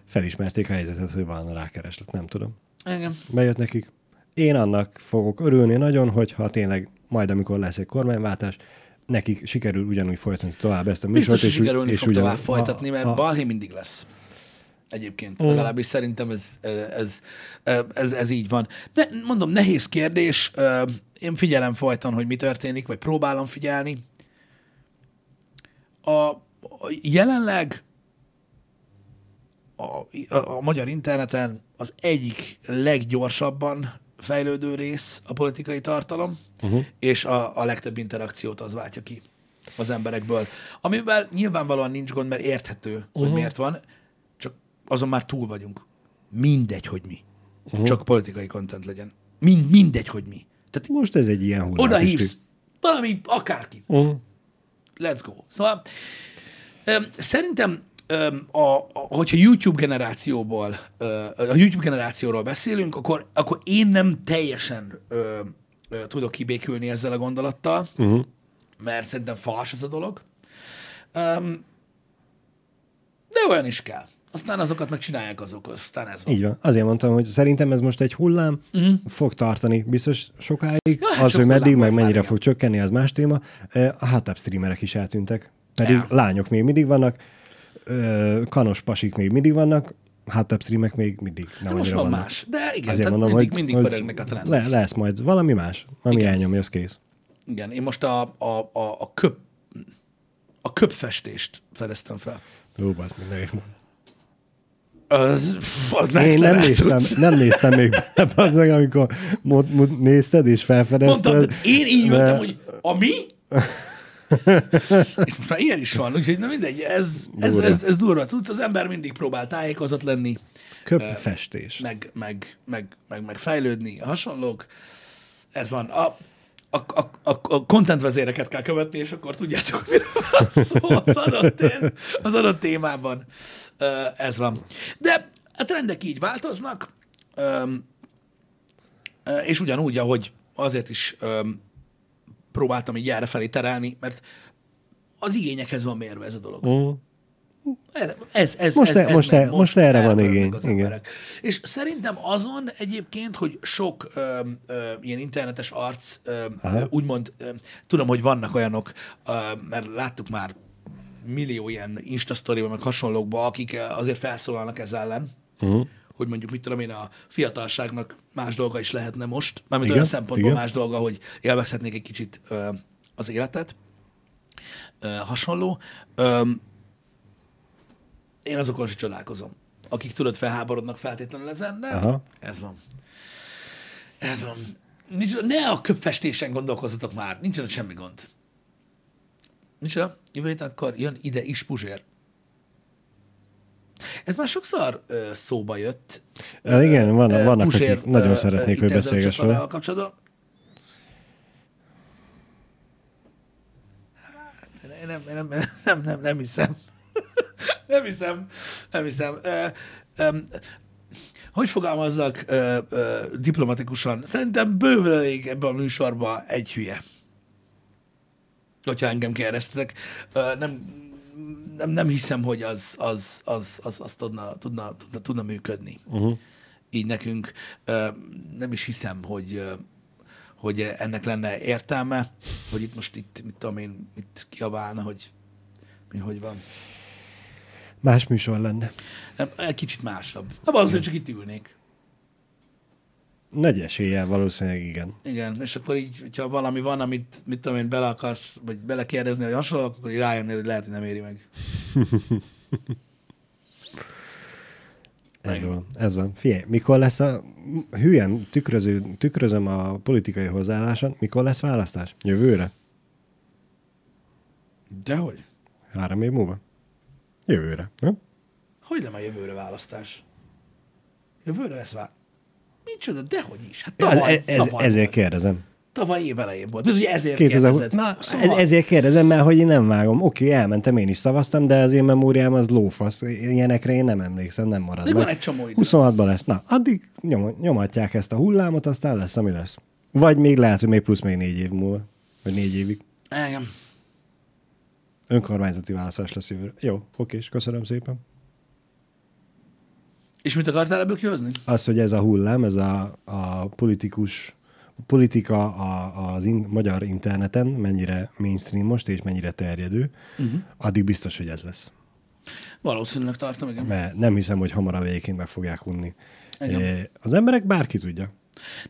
Felismerték a helyzetet, hogy van rákereslet, nem tudom. Igen. Bejött nekik. Én annak fogok örülni nagyon, hogyha tényleg majd, amikor lesz egy kormányváltás, nekik sikerül ugyanúgy folytatni tovább ezt a műsort. Biztos, és, sikerülni és fog ugyan, tovább folytatni, mert a, balhé mindig lesz. Egyébként, mm. legalábbis szerintem ez, ez, ez, ez, ez így van. Ne, mondom, nehéz kérdés én figyelem folyton, hogy mi történik, vagy próbálom figyelni. A, a jelenleg a, a, a magyar interneten az egyik leggyorsabban fejlődő rész a politikai tartalom, uh-huh. és a, a legtöbb interakciót az váltja ki az emberekből. Amivel nyilvánvalóan nincs gond, mert érthető, uh-huh. hogy miért van, csak azon már túl vagyunk. Mindegy, hogy mi. Uh-huh. Csak politikai kontent legyen. Mind, mindegy, hogy mi. Tehát most ez egy ilyen hullám. Oda hívsz valami, akárki. Uh-huh. Let's go. Szóval um, szerintem um, a, a, hogyha YouTube generációból, uh, a YouTube generációról beszélünk, akkor, akkor én nem teljesen uh, uh, tudok kibékülni ezzel a gondolattal, uh-huh. mert szerintem fals ez a dolog. Um, de olyan is kell aztán azokat meg csinálják azok, aztán ez van. Így van. Azért mondtam, hogy szerintem ez most egy hullám, uh-huh. fog tartani biztos sokáig. Ja, hát az, hogy meddig, meg mennyire fog csökkenni, az más téma. A háttább streamerek is eltűntek. Pedig Ja. lányok még mindig vannak, kanos pasik még mindig vannak, hátebb streamek még mindig nem De most van vannak. más. De igen, Azért mondom, mindig, hogy, mindig pörögnek a trend. le, lesz majd valami más, ami Igen. elnyomja, az kész. Igen, én most a, a, a, a köp a köpfestést fedeztem fel. Ó, basz, minden is mond. Az, az Én nem néztem, nem néztem még bele, az meg, amikor mond, mond, nézted és felfedezted. Mondtam, én így de- ültem, hogy a mi? és most már ilyen is van, úgyhogy na mindegy, ez, ez, Durva. ez, ez durva cucc, az ember mindig próbál tájékozott lenni, Köpfestés. meg, meg, meg, meg, meg fejlődni, hasonlók. Ez van. A, a, a, a, a content vezéreket kell követni, és akkor tudjátok, hogy miről szó az adott, az adott témában. Ez van. De a trendek így változnak, és ugyanúgy, ahogy azért is próbáltam így errefelé terelni, mert az igényekhez van mérve ez a dolog. Mm. Erre, ez, ez, Most ez, e- ez most megy e- most erre van igény, Az igen. emberek. És szerintem azon egyébként, hogy sok ö, ö, ilyen internetes arc, ö, Aha. ö, úgymond, ö, tudom, hogy vannak olyanok, ö, mert láttuk már millió ilyen Instastoryban, meg hasonlókban, akik azért felszólalnak ez ellen, Uh-huh. hogy mondjuk, mit tudom én, a fiatalságnak más dolga is lehetne most, mármint Igen, olyan szempontból igen. más dolga, hogy élvezhetnék egy kicsit ö, az életet, ö, hasonló. Ö, én azokon is csodálkozom, akik tudod felháborodnak feltétlenül ezen, de Aha. ez van. Ez van. Nincs, ne a köpfestésen gondolkozzatok már, nincs ott semmi gond. Nincs olyan? Jövő héten akkor jön ide is Puzsér. Ez már sokszor ö, szóba jött. Ö, igen, van, Ö, vannak, Puzsér, akik nagyon szeretnék, ö, hogy beszélgess vele. kapcsolatban. Hát, nem, nem, nem, nem, nem hiszem. nem hiszem. Nem hiszem. Ö, ö, hogy fogalmazzak ö, ö, diplomatikusan? Szerintem bőven elég ebben a műsorban egy hülye. Hogyha engem kérdeztetek. Ö, nem, nem, nem hiszem, hogy az, az, az, az, az tudna, tudna, tudna, tudna működni. Uh-huh. Így nekünk. Nem is hiszem, hogy, hogy ennek lenne értelme, hogy itt most itt, mit tudom én, mit kiabálna, hogy mi hogy van. Más műsor lenne. Nem, egy kicsit másabb. Na, valószínűleg csak itt ülnék. Nagy eséllyel valószínűleg igen. Igen, és akkor így, hogyha valami van, amit, mit tudom én, bele akarsz, vagy belekérdezni, vagy hasonló, akkor így rájönni, hogy lehet, hogy nem éri meg. Ez van, ez van. Figyelj, mikor lesz a hülyen tükröző, tükrözöm a politikai hozzáálláson, mikor lesz választás? Jövőre? Dehogy? Három év múlva? Jövőre. Nem? Hogy nem a jövőre választás? Jövőre lesz vá... Micsoda, dehogy is. Hát Ez, tavaly, ez, tavaly ezért volt. kérdezem. Tavaly év elején volt. Ez ugye ezért 2000, kérdezed. na, szóval, ez, ezért kérdezem, mert hogy én nem vágom. Oké, elmentem, én is szavaztam, de az én memóriám az lófasz. Ilyenekre én nem emlékszem, nem marad meg. van egy csomó idő. 26-ban lesz. Na, addig nyom, nyomatják ezt a hullámot, aztán lesz, ami lesz. Vagy még lehet, hogy még plusz még négy év múlva. Vagy négy évig. Igen. Önkormányzati választás lesz jövőre. Jó, oké, és köszönöm szépen. És mit akartál ebből kihozni? Az, hogy ez a hullám, ez a, a politikus, a politika a, az in, magyar interneten mennyire mainstream most, és mennyire terjedő, uh-huh. addig biztos, hogy ez lesz. Valószínűleg tartom, igen. Mert nem hiszem, hogy hamarabb egyébként meg fogják unni. Igen. Az emberek bárki tudja.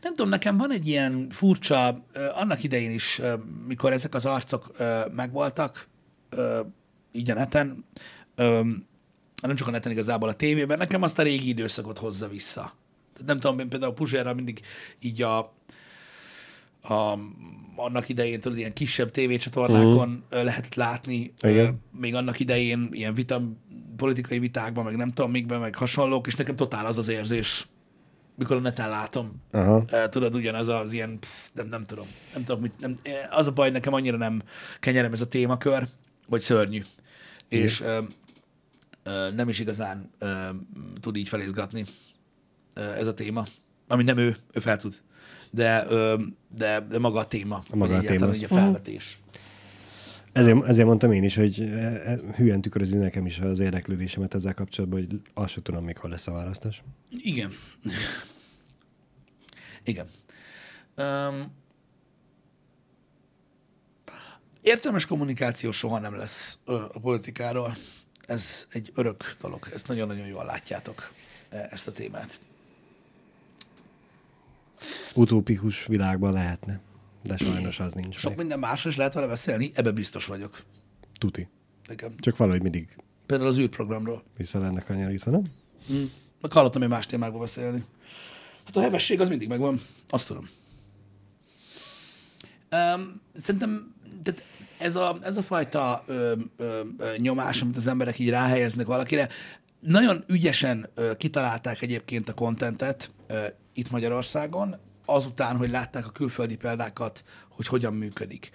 Nem tudom, nekem van egy ilyen furcsa, annak idején is, mikor ezek az arcok megvoltak, ö, így a neten, ö, nem csak a neten, igazából a tévében, nekem azt a régi időszakot hozza vissza. Nem tudom, én például Puzsérral mindig így a, a annak idején tudod, ilyen kisebb tévécsatornákon uh-huh. lehetett látni, Igen. még annak idején ilyen vita, politikai vitákban, meg nem tudom mikben, meg hasonlók, és nekem totál az az érzés, mikor a neten látom, Aha. Tudod, ugyanaz az ilyen, pff, nem, nem tudom, nem tudom, mit, nem, az a baj, nekem annyira nem kenyerem ez a témakör, hogy szörnyű. És ö, ö, nem is igazán ö, tud így felizgatni ö, ez a téma. Ami nem ő, ő fel tud. De, ö, de, de maga a téma. A maga vagy a téma az- a felvetés. Ezért, ezért mondtam én is, hogy eh, eh, hülyen tükrözi nekem is az érdeklődésemet ezzel kapcsolatban, hogy azt sem tudom, mikor lesz a választás. Igen. Igen. Um, Értelmes kommunikáció soha nem lesz a politikáról. Ez egy örök dolog. Ezt nagyon-nagyon jól látjátok, e- ezt a témát. Utópikus világban lehetne, de sajnos az nincs Sok meg. minden másról is lehet vele beszélni, ebbe biztos vagyok. Tuti. Nekem. Csak valahogy mindig Például az űrprogramról. vissza lenne kanyarítva, nem? Meg hallottam én más témákból beszélni. Hát a hevesség az mindig megvan, azt tudom. Um, szerintem tehát ez, a, ez a fajta ö, ö, nyomás, amit az emberek így ráhelyeznek valakire, nagyon ügyesen ö, kitalálták egyébként a kontentet itt Magyarországon, azután, hogy látták a külföldi példákat, hogy hogyan működik.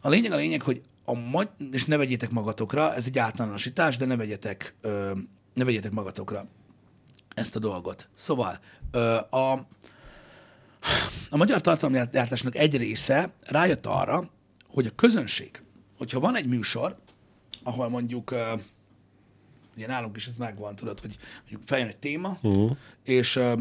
A lényeg a lényeg, hogy a magy- és ne vegyétek magatokra, ez egy általánosítás, de ne vegyetek, ö, ne vegyetek magatokra ezt a dolgot. Szóval ö, a, a magyar tartalomgyártásnak egy része rájött arra, hogy a közönség, hogyha van egy műsor, ahol mondjuk, ö, ugye nálunk is ez megvan, tudod, hogy mondjuk feljön egy téma, uh-huh. és ö,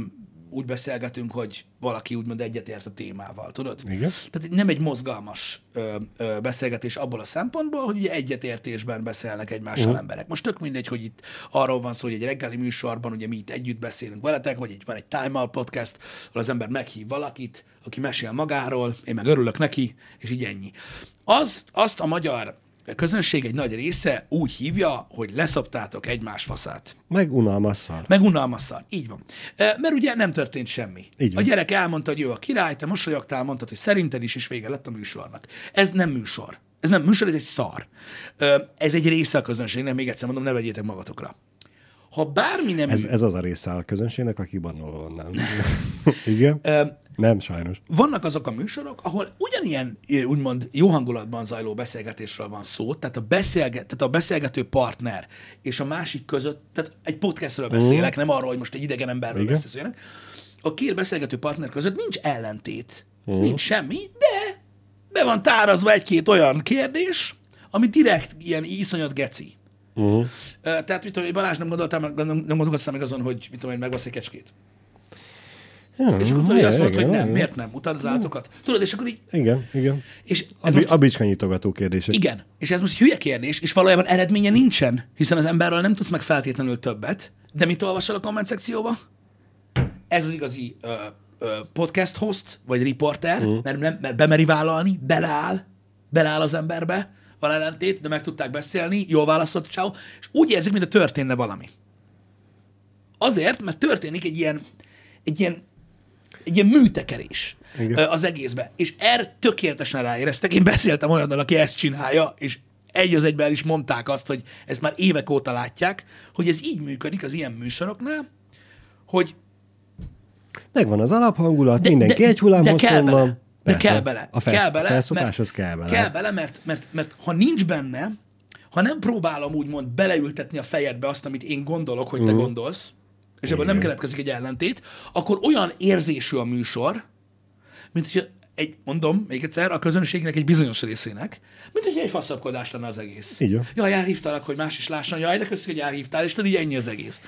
úgy beszélgetünk, hogy valaki úgymond egyetért a témával, tudod? Igen. Tehát nem egy mozgalmas ö, ö, beszélgetés abból a szempontból, hogy ugye egyetértésben beszélnek egymással uh-huh. emberek. Most tök mindegy, hogy itt arról van szó, hogy egy reggeli műsorban ugye mi itt együtt beszélünk veletek, vagy egy, van egy Time Out podcast, ahol az ember meghív valakit, aki mesél magáról, én meg örülök neki, és így ennyi. Az, azt a magyar közönség egy nagy része úgy hívja, hogy leszoptátok egymás faszát. Meg unalmas szar. Meg unalmas szar. Így van. E, Mert ugye nem történt semmi. Így a van. gyerek elmondta, hogy ő a király, te mosolyogtál, mondtad, hogy szerinted is, és vége lett a műsornak. Ez nem műsor. Ez nem műsor, ez egy szar. Ö, Ez egy része a közönségnek, még egyszer mondom, ne vegyétek magatokra. Ha bármi nem... Ez, ez az a része a közönségnek, aki bannolva van nálunk. Igen? Nem, sajnos. vannak azok a műsorok, ahol ugyanilyen úgymond jó hangulatban zajló beszélgetésről van szó, tehát a, beszélge, tehát a beszélgető partner és a másik között, tehát egy podcastről beszélek, nem arról, hogy most egy idegen emberről beszélnek. A két beszélgető partner között nincs ellentét, nincs semmi, de be van tárazva egy-két olyan kérdés, ami direkt ilyen iszonyat geci. Uh-huh. Tehát, mit tudom, Balázs nem gondoltál, meg- nem, nem gondolkoztál meg azon, hogy mit tudom én, megvasz egy kecskét. Ja, És akkor tudod, azt mondta, hogy nem, miért nem, utad az állatokat. Tudod, és akkor így, Igen, igen. és A, ez bi- most, a bicskanyitogató kérdések. igen, és ez most egy hülye kérdés, és valójában eredménye nincsen, hiszen az emberről nem tudsz meg feltétlenül többet, de mit olvasol a komment szekcióba? Ez az igazi ö, ö, podcast host, vagy riporter, uh. mert, nem, mert bemeri vállalni, beleáll, beleáll az emberbe, van ellentét, de meg tudták beszélni, jól válaszolt, ciao, és úgy érzik, mintha történne valami. Azért, mert történik egy ilyen, egy ilyen, egy ilyen műtekerés Igen. az egészbe. És erre tökéletesen ráéreztek. Én beszéltem olyannal, aki ezt csinálja, és egy az egyben is mondták azt, hogy ezt már évek óta látják, hogy ez így működik az ilyen műsoroknál, hogy Megvan az alaphangulat, de, mindenki de, egy hullám de kell bele. van. De Persze. kell bele. A felsz, kell bele, felszopáshoz kell bele. Kell bele, mert, mert, mert ha nincs benne, ha nem próbálom úgymond beleültetni a fejedbe azt, amit én gondolok, hogy te Mhm. gondolsz, és ebből nem keletkezik egy ellentét, akkor olyan érzésű a műsor, mint hogy egy, mondom még egyszer, a közönségnek egy bizonyos részének, mint hogy egy faszapkodás lenne az egész. Így van. Jaj, elhívtalak, hogy más is lásson, jaj, de köszönjük, hogy elhívtál, és tudod, így ennyi az egész.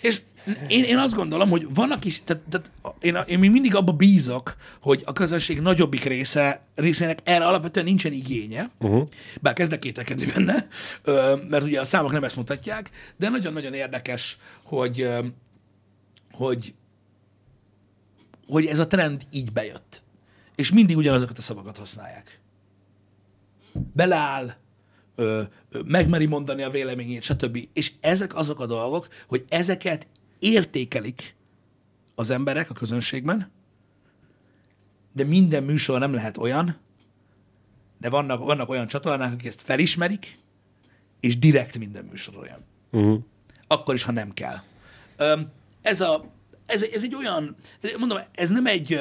És én, én azt gondolom, hogy van, aki, tehát, tehát én, én még mindig abba bízok, hogy a közönség nagyobbik része, részének erre alapvetően nincsen igénye, uh-huh. bár kezdek kételkedni benne, mert ugye a számok nem ezt mutatják, de nagyon-nagyon érdekes, hogy, hogy, hogy ez a trend így bejött. És mindig ugyanazokat a szavakat használják. Beleáll, ö, ö, megmeri mondani a véleményét, stb. És ezek azok a dolgok, hogy ezeket értékelik az emberek a közönségben, de minden műsor nem lehet olyan, de vannak, vannak olyan csatornák, akik ezt felismerik, és direkt minden műsor olyan. Uh-huh. Akkor is, ha nem kell. Öm, ez, a, ez, ez egy olyan, mondom, ez nem egy,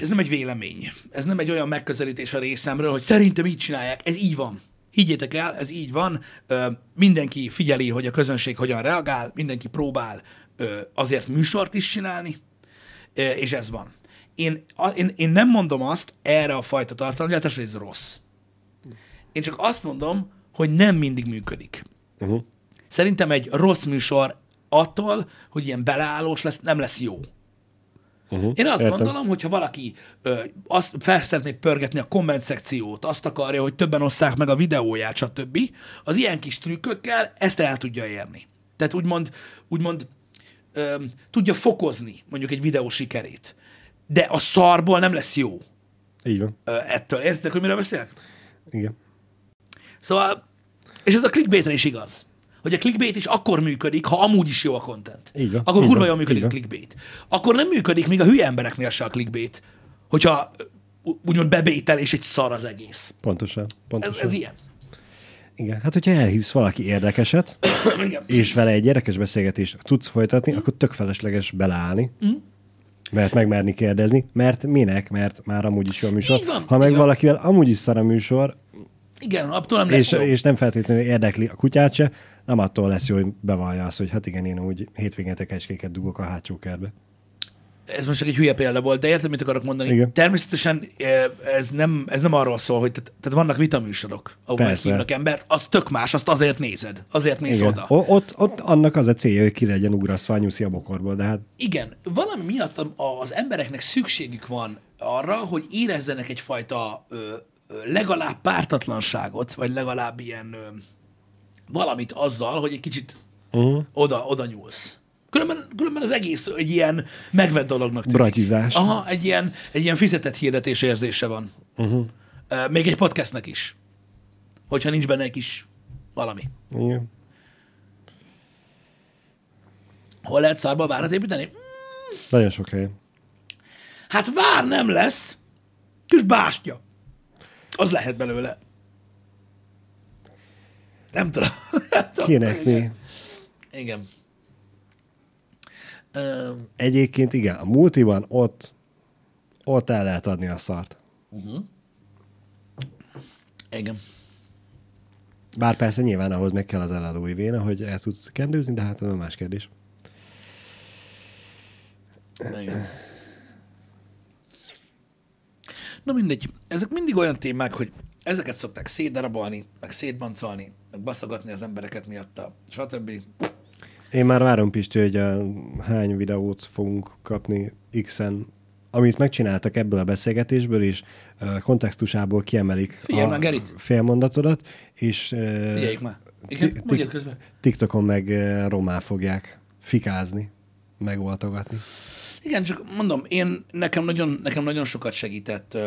ez nem egy vélemény. Ez nem egy olyan megközelítés a részemről, hogy szerintem így csinálják. Ez így van. Higgyétek el, ez így van. Mindenki figyeli, hogy a közönség hogyan reagál, mindenki próbál azért műsort is csinálni, és ez van. Én, én, én nem mondom azt erre a fajta tartalomgyártásra, hogy ez rossz. Én csak azt mondom, hogy nem mindig működik. Uh-huh. Szerintem egy rossz műsor attól, hogy ilyen beleállós lesz, nem lesz jó. Uh-huh. Én azt Értem. gondolom, hogy ha valaki ö, azt fel szeretné pörgetni a komment szekciót, azt akarja, hogy többen osszák meg a videóját, stb., az ilyen kis trükkökkel ezt el tudja érni. Tehát úgymond, úgymond ö, tudja fokozni mondjuk egy videó sikerét. De a szarból nem lesz jó Így van. ö, ettől. Értitek, hogy miről beszélek? Igen. Szóval, és ez a clickbaitre is igaz. Hogy a clickbait is akkor működik, ha amúgy is jó a content. Van, Akkor így kurva jól működik így a clickbait. Akkor nem működik még a hülye embereknél se a clickbait, hogyha úgymond bebétel és egy szar az egész. Pontosan. Ez, pontosan. ez ilyen. Igen. Hát, hogyha elhívsz valaki érdekeset, Igen. és vele egy érdekes beszélgetést tudsz folytatni, akkor tök felesleges beleállni. Mm. Mert megmerni kérdezni, mert minek, mert már amúgy is jó a műsor. Van, ha meg valakivel amúgy is szar a műsor, Igen, attól nem lesz és, jó. és nem feltétlenül érdekli a kutyát se, nem attól lesz jó, hogy bevallja azt, hogy hát igen, én úgy hétvégén kecskéket dugok a hátsó kertbe. ez most csak egy hülye példa volt, de érted, mit akarok mondani? Igen. Természetesen eh, ez nem, ez nem arról szól, hogy tehát, tehát vannak vitaműsorok, ahol meghívnak embert, az tök más, azt azért nézed, azért néz Igen. oda. O- ott, ott annak az a célja, hogy ki legyen ugrasztva a bokorból, de hát Igen, valami miatt az embereknek szükségük van arra, hogy érezzenek egyfajta ö, legalább pártatlanságot, vagy legalább ilyen ö, valamit azzal, hogy egy kicsit uh-huh. oda, oda nyúlsz. Különben, különben az egész egy ilyen megvett dolognak tűnik. Bratizás. Aha, egy ilyen, egy ilyen fizetett hirdetés érzése van. Uh-huh. Még egy podcastnek is. Hogyha nincs benne egy kis valami. igen. Hol lehet szarba várat építeni? nagyon sok helyen. Hát vár nem lesz, kis bástya. Az lehet belőle. Nem tudom. Nem tudom. Kinek mi? Igen. Egyébként igen, a multiban ott, ott el lehet adni a szart. igen. Bár persze nyilván ahhoz meg kell az eladói véna, hogy el tudsz kendőzni, de hát ez a más kérdés. igen. Na mindegy, ezek mindig olyan témák, hogy ezeket szokták szétdarabolni, meg szétbancolni, meg baszogatni az embereket miatta, stb. Én már várom, Pisti, hogy a hány videót fogunk kapni X-en, amit megcsináltak ebből a beszélgetésből, és uh, kontextusából kiemelik Figyelj a már, Gerit! félmondatodat, és Figyeljük már. Igen, közben. TikTokon meg uh, romá fogják fikázni, megoltogatni. Igen, csak mondom, én nekem nagyon, nekem nagyon sokat segített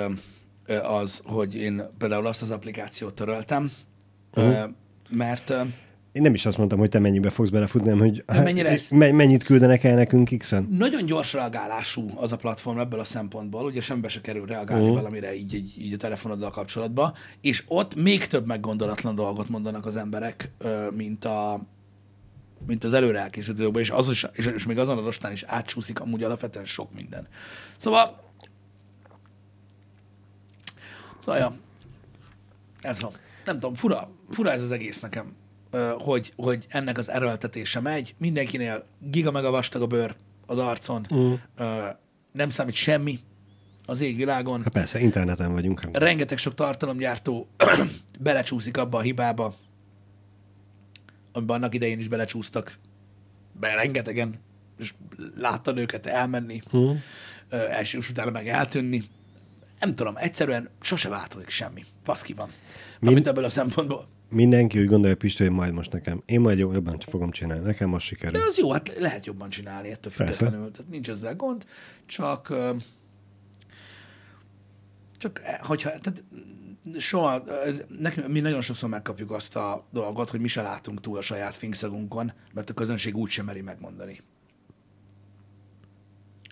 az, hogy én például azt az applikációt töröltem, uh-huh. Mert Én nem is azt mondtam, hogy te mennyibe fogsz belefutni, hanem hogy De mennyi lesz? me- mennyit küldenek el nekünk X-en. nagyon gyors reagálású az a platform ebből a szempontból, ugye semmibe se kerül reagálni uh-huh. valamire így, így, így a telefonoddal kapcsolatban, és ott még több meggondolatlan dolgot mondanak az emberek, mint a mint az előre elkészült és, az is, és, és még azon a rostán is átsúszik amúgy alapvetően sok minden. Szóval Szóval, ja, ez van. Nem tudom, fura, fura ez az egész nekem, hogy, hogy ennek az erőltetése megy. Mindenkinél giga meg a vastag a bőr az arcon. Mm. Nem számít semmi az égvilágon. Hát persze, interneten vagyunk. Rengeteg sok tartalomgyártó belecsúszik abba a hibába, amiben annak idején is belecsúsztak. Be rengetegen, és láttad őket elmenni, Mm. és utána meg eltűnni. Nem tudom, egyszerűen sose változik semmi. Faszki van. Mint ebből a szempontból. Mindenki úgy gondolja, Pisti, hogy majd most nekem. Én majd jobban fogom csinálni. Nekem most sikerül. De az jó, hát lehet jobban csinálni ettől Persze. függetlenül. Tehát nincs ezzel gond, csak csak eh, hogyha, tehát soha, ez, nekünk, mi nagyon sokszor megkapjuk azt a dolgot, hogy mi se látunk túl a saját fingszagunkon, mert a közönség úgy sem meri megmondani.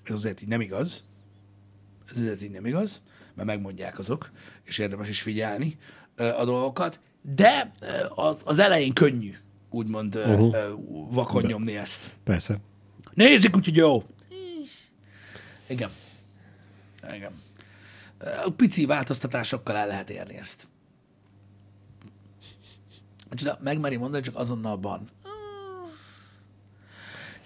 Ez azért így nem igaz. Ez azért így nem igaz, mert megmondják azok, és érdemes is figyelni a dolgokat, de az, az elején könnyű, úgymond uh-huh. Vakon nyomni ezt. Persze. Nézzük, úgyhogy jó. Igen. Igen. A pici változtatásokkal el lehet érni ezt. Csinál, megmeri mondani, csak azonnal ban.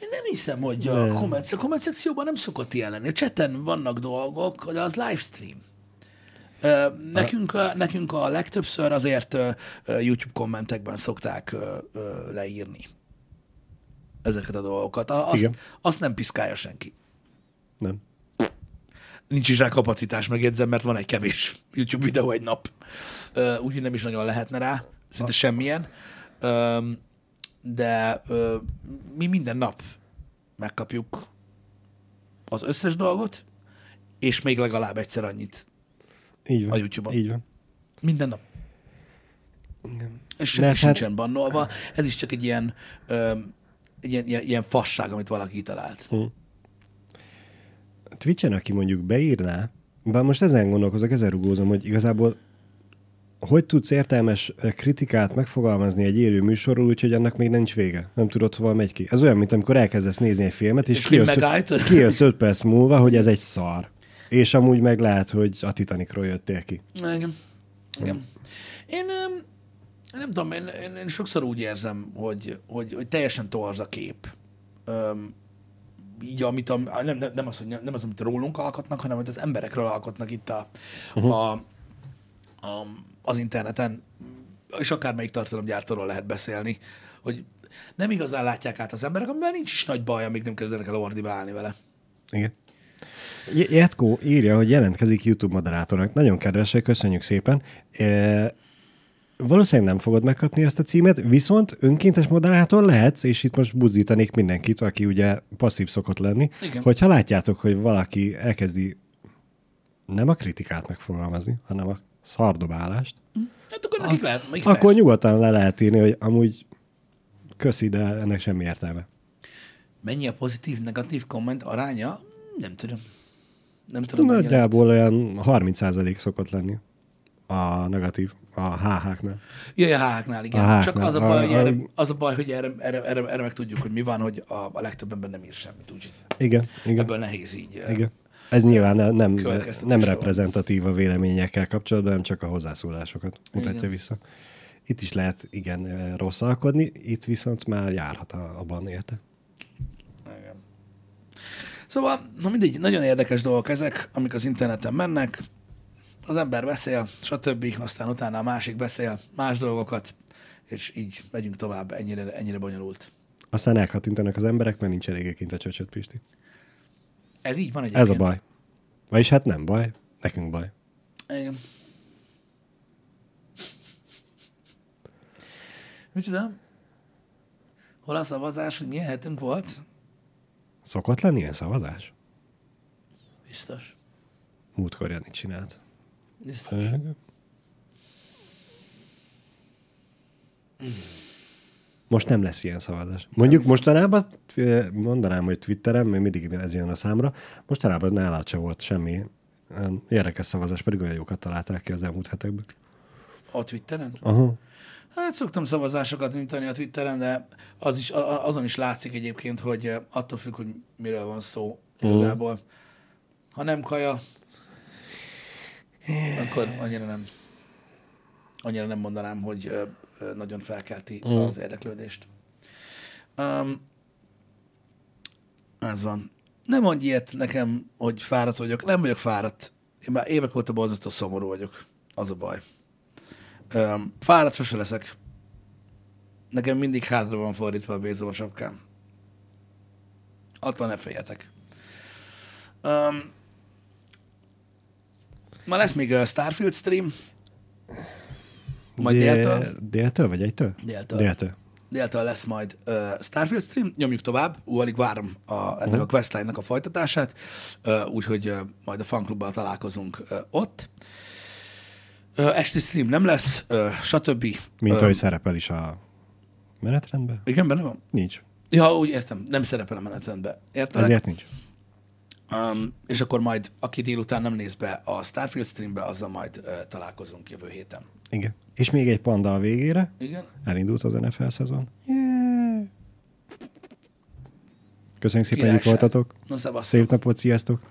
Én nem hiszem, hogy a komment, a komment szekcióban nem szokott ilyen lenni. A chaten vannak dolgok, de az livestream. Nekünk, a, nekünk a legtöbbször azért YouTube kommentekben szokták leírni ezeket a dolgokat. Azt, Igen. azt nem piszkálja senki. Nem. nincs is rá kapacitás, megjegyzem, mert van egy kevés YouTube videó egy nap. Úgyhogy nem is nagyon lehetne rá, szinte semmilyen. De mi minden nap megkapjuk az összes dolgot, és még legalább egyszer annyit Így van. a YouTube-on. Így van. Minden nap. Igen. És Mert senki hát- sincsen bannolva. Ez is csak egy ilyen, ö, egy ilyen, ilyen, ilyen fasság, amit valaki kitalált. Twitchen, aki mondjuk beírná, bár most ezen gondolkozok, ezen rugózom, hogy igazából hogy tudsz értelmes kritikát megfogalmazni egy élő műsorról, úgyhogy annak még nincs vége. Nem tudod, hova megy ki. Ez olyan, mint amikor elkezdesz nézni egy filmet, és, És kijössz, kijössz 5 perc múlva, hogy ez egy szar. És amúgy meg lehet, hogy a Titanicról jöttél ki. Igen. Igen. Én öm, nem tudom, én, én, én sokszor úgy érzem, hogy, hogy, hogy teljesen torz a kép. Öm, így, amit a, nem, nem, nem, az, hogy nem, nem az, amit rólunk alkotnak, hanem amit az emberekről alkotnak itt a, uh-huh. a, a, az interneten, és akármelyik tartalomgyártóról lehet beszélni, hogy nem igazán látják át az emberek, amivel nincs is nagy baj, amíg nem kezdenek el ordibálni vele. Igen. Jetko írja, hogy jelentkezik YouTube moderátornak. Nagyon kedvesek, köszönjük szépen. E, valószínűleg nem fogod megkapni ezt a címet, viszont önkéntes moderátor lehetsz, és itt most buzdítanék mindenkit, aki ugye passzív szokott lenni. Igen. Hogyha látjátok, hogy valaki elkezdi nem a kritikát megfogalmazni, hanem a szardobálást, Hát akkor nekik lehet, nekik akkor persze. nyugodtan le lehet írni, hogy amúgy köszi, de ennek semmi értelme. Mennyi a pozitív, negatív komment aránya? Nem tudom. Nem tudom. Nagyjából olyan 30% szokott lenni a negatív, a HH-knál. Jaj, a háknál, igen. A. Csak az a baj, hogy A- a- erre, az a baj, hogy erre, erre, erre, erre meg tudjuk, hogy mi van, hogy a, a legtöbb ember nem ír semmit, úgyhogy Igen, igen, ebből nehéz így. igen. Ez nyilván ne- nem, nem reprezentatív a véleményekkel kapcsolatban, hanem csak a hozzászólásokat mutatja Igen. vissza. Itt is lehet igen rosszalkodni, itt viszont már járhat a, a ban érte. Szóval, na mindegy, nagyon érdekes dolgok ezek, amik az interneten mennek. Az ember beszél, stb. Aztán utána a másik beszél más dolgokat, és így megyünk tovább, ennyire, ennyire bonyolult. Aztán elkatintanak az emberek, mert nincs eléggé kint a csöcsöt, Pisti. Ez így van egyébként. Ez a baj. Vagyis hát nem baj, nekünk baj. Igen. Micsoda? Hol a szavazás, hogy milyen hetünk volt? Szokott lenni ilyen szavazás? Biztos. Múltkor Jani csinált. Biztos. Most nem lesz ilyen szavazás. Mondjuk mostanában, eh, mondanám, hogy Twitteren, mert mindig ez jön a számra, mostanában nálad se volt semmi olyan érdekes szavazás, pedig olyan jókat találták ki az elmúlt hetekben. A Twitteren? Aha. Hát szoktam szavazásokat nyújtani a Twitteren, de az is, a- azon is látszik egyébként, hogy attól függ, hogy miről van szó igazából. Ha nem kaja, akkor annyira nem, annyira nem mondanám, hogy nagyon felkelti az érdeklődést. Um, ez van. Nem mondj ilyet nekem, hogy fáradt vagyok. Nem vagyok fáradt. Én már évek óta borzasztó szomorú vagyok. Az a baj. Um, fáradt sose leszek. Nekem mindig hátra van fordítva a bézó a sapkám. Attól ne féljetek. Um, ma lesz még a Starfield stream. Majd Dél- déltől. Déltől vagy egytől? Déltől. Déltől. Déltől lesz majd uh, Starfield stream, nyomjuk tovább, Ú, alig várom a, ennek uh-huh. a questline-nak a folytatását, uh, úgyhogy uh, majd a fanklubbal találkozunk uh, ott. Uh, esti stream nem lesz, stb. Mint ahogy szerepel is a menetrendben? Igen, benne van? Nincs. Ja, úgy értem, nem szerepel a menetrendben. Érted? Ezért nincs. Um, és akkor majd, aki délután nem néz be a Starfield streambe, azzal majd uh, találkozunk jövő héten. Igen. És még egy panda a végére. Igen? Elindult az NFL szezon. Yeah. Köszönjük szépen, hogy itt voltatok. Na. Szép napot, sziasztok!